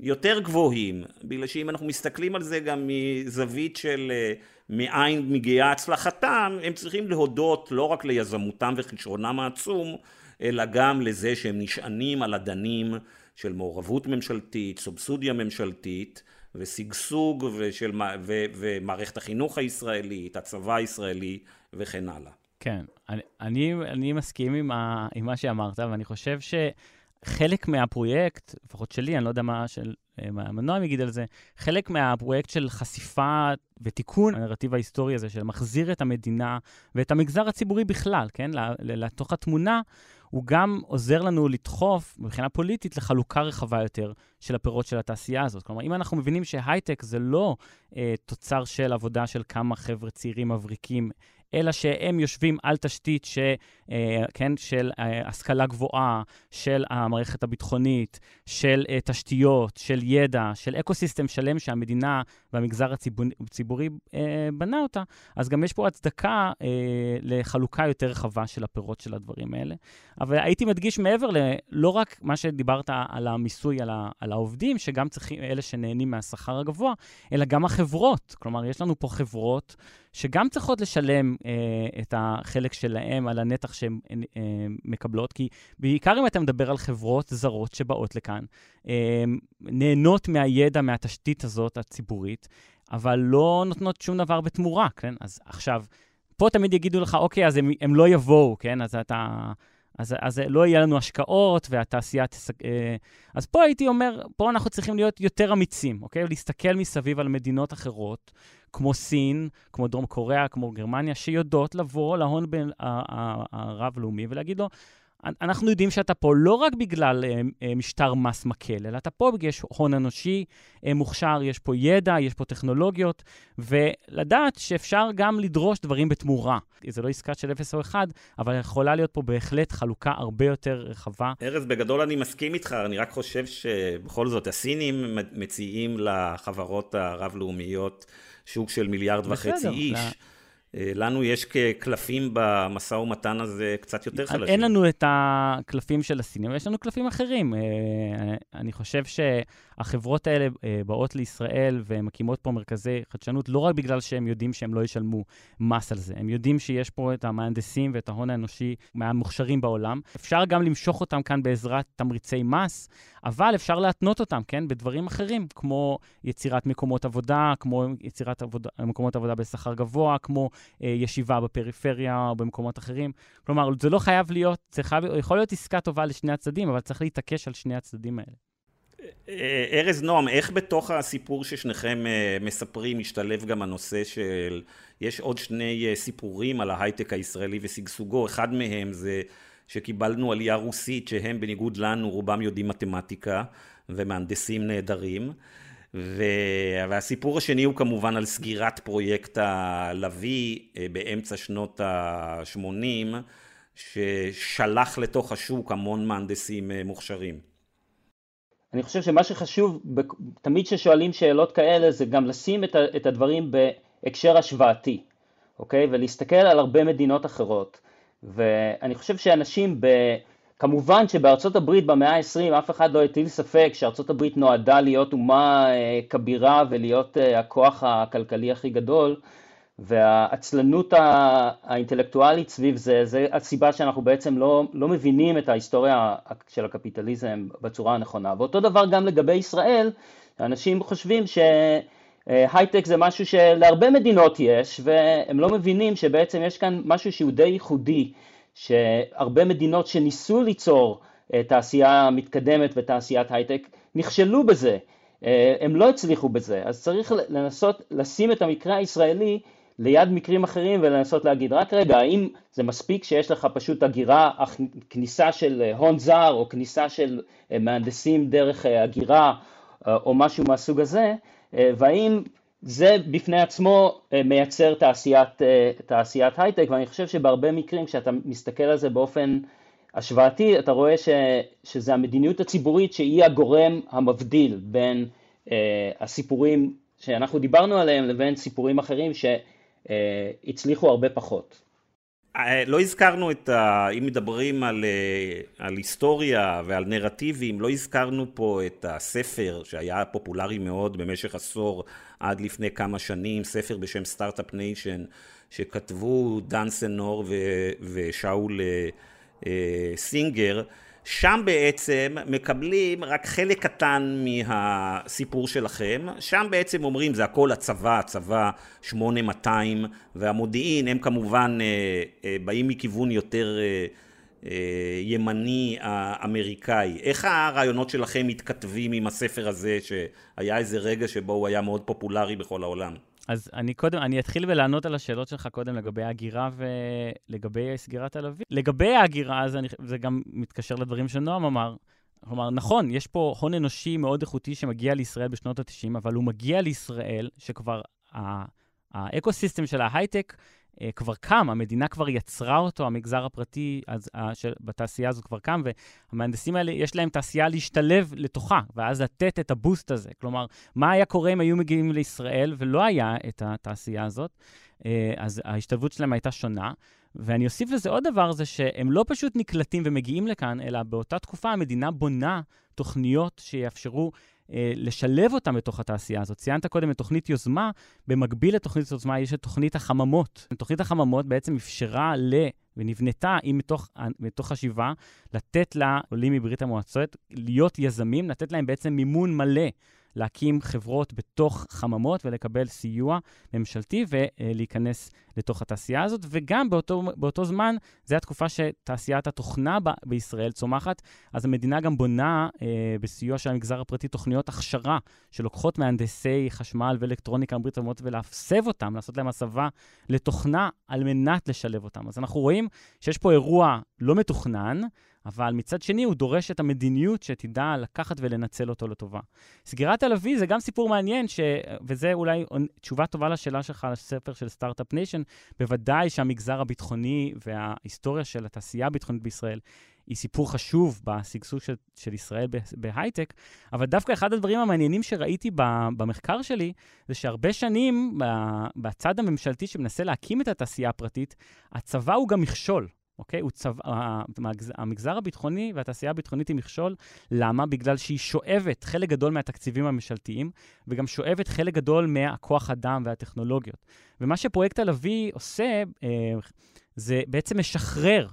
יותר גבוהים, בגלל שאם אנחנו מסתכלים על זה גם מזווית של אה, מאין מגיעה הצלחתם, הם צריכים להודות לא רק ליזמותם וכישרונם העצום, אלא גם לזה שהם נשענים על אדנים של מעורבות ממשלתית, סובסודיה ממשלתית ושגשוג ושל, ו, ומערכת החינוך הישראלית, הצבא הישראלי וכן הלאה. כן, אני, אני, אני מסכים עם, ה, עם מה שאמרת, ואני חושב שחלק מהפרויקט, לפחות שלי, אני לא יודע מה, של, מה מנועם יגיד על זה, חלק מהפרויקט של חשיפה ותיקון הנרטיב ההיסטורי הזה, של מחזיר את המדינה ואת המגזר הציבורי בכלל, כן, לתוך התמונה, הוא גם עוזר לנו לדחוף מבחינה פוליטית לחלוקה רחבה יותר של הפירות של התעשייה הזאת. כלומר, אם אנחנו מבינים שהייטק זה לא אה, תוצר של עבודה של כמה חבר'ה צעירים מבריקים, אלא שהם יושבים על תשתית ש, אה, כן, של אה, השכלה גבוהה, של המערכת הביטחונית, של אה, תשתיות, של ידע, של אקו-סיסטם שלם שהמדינה והמגזר הציבור, הציבורי אה, בנה אותה, אז גם יש פה הצדקה לחלוקה יותר רחבה של הפירות של הדברים האלה. אבל הייתי מדגיש מעבר ללא רק מה שדיברת על המיסוי על, ה, על העובדים, שגם צריכים, אלה שנהנים מהשכר הגבוה, אלא גם החברות. כלומר, יש לנו פה חברות שגם צריכות לשלם את החלק שלהם על הנתח שהן אה, מקבלות, כי בעיקר אם אתה מדבר על חברות זרות שבאות לכאן, אה, נהנות מהידע, מהתשתית הזאת הציבורית, אבל לא נותנות שום דבר בתמורה, כן? אז עכשיו, פה תמיד יגידו לך, אוקיי, אז הם, הם לא יבואו, כן? אז אתה... אז, אז לא יהיה לנו השקעות והתעשייה תסג... אה, אז פה הייתי אומר, פה אנחנו צריכים להיות יותר אמיצים, אוקיי? להסתכל מסביב על מדינות אחרות, כמו סין, כמו דרום קוריאה, כמו גרמניה, שיודעות לבוא להון הרב-לאומי ולהגיד לו, אנחנו יודעים שאתה פה לא רק בגלל אה, אה, משטר מס מקל, אלא אתה פה בגלל שיש הון אנושי אה, מוכשר, יש פה ידע, יש פה טכנולוגיות, ולדעת שאפשר גם לדרוש דברים בתמורה. זה לא עסקה של 0 או 1, אבל יכולה להיות פה בהחלט חלוקה הרבה יותר רחבה. ארז, בגדול אני מסכים איתך, אני רק חושב שבכל זאת הסינים מציעים לחברות הרב-לאומיות שוק של מיליארד וחצי איש. לה... אה, לנו יש כקלפים במשא ומתן הזה קצת יותר חלשים. אין לנו את הקלפים של הסינים, יש לנו קלפים אחרים. אה, אני חושב שהחברות האלה אה, באות לישראל ומקימות פה מרכזי חדשנות לא רק בגלל שהם יודעים שהם לא ישלמו מס על זה, הם יודעים שיש פה את המהנדסים ואת ההון האנושי מהמוכשרים בעולם. אפשר גם למשוך אותם כאן בעזרת תמריצי מס, אבל אפשר להתנות אותם, כן, בדברים אחרים, כמו יצירת מקומות עבודה, כמו יצירת עבודה, מקומות עבודה בשכר גבוה, כמו אה, ישיבה בפריפריה או במקומות אחרים. כלומר, זה לא חייב להיות, זה חייב, יכול להיות עסקה טובה לשני הצדדים, אבל צריך להתעקש על שני הצדדים האלה. אה, ארז נועם, איך בתוך הסיפור ששניכם אה, מספרים משתלב גם הנושא של, יש עוד שני אה, סיפורים על ההייטק הישראלי ושגשוגו, אחד מהם זה שקיבלנו עלייה רוסית שהם בניגוד לנו רובם יודעים מתמטיקה ומהנדסים נהדרים והסיפור השני הוא כמובן על סגירת פרויקט הלוי אה, באמצע שנות ה-80, ששלח לתוך השוק המון מהנדסים אה, מוכשרים. אני חושב שמה שחשוב, תמיד כששואלים שאלות כאלה, זה גם לשים את הדברים בהקשר השוואתי, אוקיי? ולהסתכל על הרבה מדינות אחרות. ואני חושב שאנשים ב... כמובן שבארצות הברית במאה ה-20 אף אחד לא הטיל ספק שארצות הברית נועדה להיות אומה אה, כבירה ולהיות אה, הכוח הכלכלי הכי גדול והעצלנות האינטלקטואלית סביב זה, זה הסיבה שאנחנו בעצם לא, לא מבינים את ההיסטוריה של הקפיטליזם בצורה הנכונה. ואותו דבר גם לגבי ישראל, אנשים חושבים שהייטק זה משהו שלהרבה מדינות יש והם לא מבינים שבעצם יש כאן משהו שהוא די ייחודי שהרבה מדינות שניסו ליצור אה, תעשייה מתקדמת ותעשיית הייטק נכשלו בזה, אה, הם לא הצליחו בזה, אז צריך לנסות לשים את המקרה הישראלי ליד מקרים אחרים ולנסות להגיד רק רגע האם זה מספיק שיש לך פשוט הגירה, כניסה של אה, הון זר או כניסה של מהנדסים דרך הגירה או משהו מהסוג הזה והאם זה בפני עצמו אה, מייצר תעשיית, אה, תעשיית הייטק ואני חושב שבהרבה מקרים כשאתה מסתכל על זה באופן השוואתי אתה רואה ש, שזה המדיניות הציבורית שהיא הגורם המבדיל בין אה, הסיפורים שאנחנו דיברנו עליהם לבין סיפורים אחרים שהצליחו הרבה פחות. אה, לא הזכרנו את ה... אם מדברים על, על היסטוריה ועל נרטיבים, לא הזכרנו פה את הספר שהיה פופולרי מאוד במשך עשור עד לפני כמה שנים, ספר בשם Start-Up Nation, שכתבו דן סנור ושאול אה, אה, סינגר, שם בעצם מקבלים רק חלק קטן מהסיפור שלכם, שם בעצם אומרים זה הכל הצבא, הצבא 8200 והמודיעין הם כמובן אה, באים מכיוון יותר אה, ימני אמריקאי. איך הרעיונות שלכם מתכתבים עם הספר הזה, שהיה איזה רגע שבו הוא היה מאוד פופולרי בכל העולם? אז אני קודם, אני אתחיל בלענות על השאלות שלך קודם לגבי ההגירה ולגבי סגירת הלוי. לגבי ההגירה, אני, זה גם מתקשר לדברים שנועם אמר. כלומר, נכון, יש פה הון אנושי מאוד איכותי שמגיע לישראל בשנות ה-90, אבל הוא מגיע לישראל שכבר האקו-סיסטם של ההייטק כבר קם, המדינה כבר יצרה אותו, המגזר הפרטי אז, אה, של, בתעשייה הזאת כבר קם, והמהנדסים האלה, יש להם תעשייה להשתלב לתוכה, ואז לתת את הבוסט הזה. כלומר, מה היה קורה אם היו מגיעים לישראל ולא היה את התעשייה הזאת? אה, אז ההשתלבות שלהם הייתה שונה. ואני אוסיף לזה עוד דבר, זה שהם לא פשוט נקלטים ומגיעים לכאן, אלא באותה תקופה המדינה בונה תוכניות שיאפשרו אה, לשלב אותם בתוך התעשייה הזאת. ציינת קודם את תוכנית יוזמה, במקביל לתוכנית יוזמה יש את תוכנית החממות. תוכנית החממות בעצם אפשרה ל... ונבנתה היא מתוך, מתוך חשיבה לתת לעולים מברית המועצות להיות יזמים, לתת להם בעצם מימון מלא להקים חברות בתוך חממות ולקבל סיוע ממשלתי ולהיכנס לתוך התעשייה הזאת. וגם באותו, באותו זמן, זו התקופה שתעשיית התוכנה ב- בישראל צומחת, אז המדינה גם בונה אה, בסיוע של המגזר הפרטי תוכניות הכשרה שלוקחות מהנדסי חשמל ואלקטרוניקה מברית המועצות ולהסב אותם, לעשות להם הסבה לתוכנה על מנת לשלב אותם. אז אנחנו רואים שיש פה אירוע לא מתוכנן, אבל מצד שני הוא דורש את המדיניות שתדע לקחת ולנצל אותו לטובה. סגירת אביב זה גם סיפור מעניין, ש... וזה אולי תשובה טובה לשאלה שלך על הספר של Start-Up Nation. בוודאי שהמגזר הביטחוני וההיסטוריה של התעשייה הביטחונית בישראל היא סיפור חשוב בשגשוג של, של ישראל בהייטק, אבל דווקא אחד הדברים המעניינים שראיתי במחקר שלי, זה שהרבה שנים בצד הממשלתי שמנסה להקים את התעשייה הפרטית, הצבא הוא גם מכשול. אוקיי? הוא צבא, המגזר הביטחוני והתעשייה הביטחונית היא מכשול. למה? בגלל שהיא שואבת חלק גדול מהתקציבים הממשלתיים, וגם שואבת חלק גדול מהכוח אדם והטכנולוגיות. ומה שפרויקט הלוי עושה, אה, זה בעצם משחרר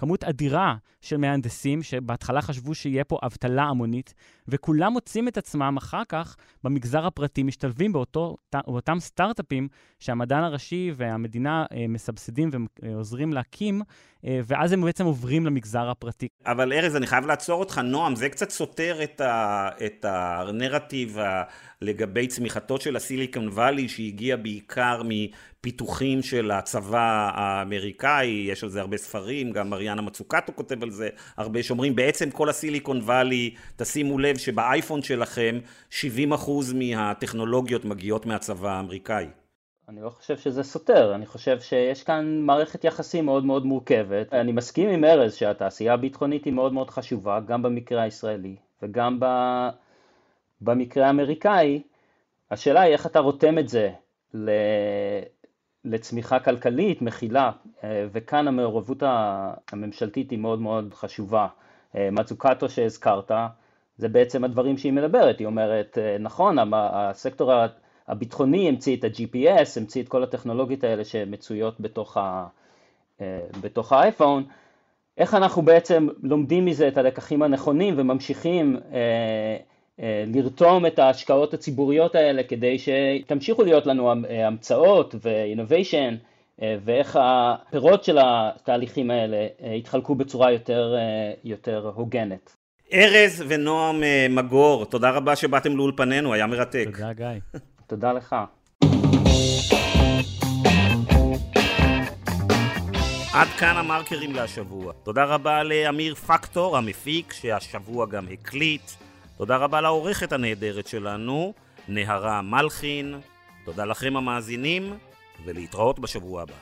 כמות אדירה של מהנדסים, שבהתחלה חשבו שיהיה פה אבטלה המונית, וכולם מוצאים את עצמם אחר כך במגזר הפרטי, משתלבים באותו, באותם סטארט-אפים שהמדען הראשי והמדינה אה, מסבסדים ועוזרים להקים, אה, ואז הם בעצם עוברים למגזר הפרטי. אבל ארז, אני חייב לעצור אותך. נועם, זה קצת סותר את, ה, את הנרטיב ה, לגבי צמיחתו של הסיליקון וואלי, שהגיע בעיקר מפיתוחים של הצבא האמריקאי, יש על זה הרבה ספרים, גם מריאנה מצוקטו כותב על זה הרבה, שאומרים בעצם כל הסיליקון וואלי, תשימו לב שבאייפון שלכם 70% מהטכנולוגיות מגיעות מהצבא האמריקאי. אני לא חושב שזה סותר, אני חושב שיש כאן מערכת יחסים מאוד מאוד מורכבת. אני מסכים עם ארז שהתעשייה הביטחונית היא מאוד מאוד חשובה, גם במקרה הישראלי וגם ב... במקרה האמריקאי. השאלה היא איך אתה רותם את זה ל... לצמיחה כלכלית, מכילה, וכאן המעורבות הממשלתית היא מאוד מאוד חשובה. מצוקטו שהזכרת, זה בעצם הדברים שהיא מדברת, היא אומרת, נכון, הסקטור הביטחוני המציא את ה-GPS, המציא את כל הטכנולוגיות האלה שמצויות בתוך, ה, אה, בתוך האייפון, איך אנחנו בעצם לומדים מזה את הלקחים הנכונים וממשיכים אה, אה, לרתום את ההשקעות הציבוריות האלה כדי שתמשיכו להיות לנו המצאות ו-innovation ואיך הפירות של התהליכים האלה יתחלקו בצורה יותר, יותר הוגנת. ארז ונועם מגור, תודה רבה שבאתם לאולפנינו, היה מרתק. תודה גיא. תודה לך. עד כאן המרקרים להשבוע. תודה רבה לאמיר פקטור, המפיק, שהשבוע גם הקליט. תודה רבה לעורכת הנהדרת שלנו, נהרה מלחין. תודה לכם המאזינים, ולהתראות בשבוע הבא.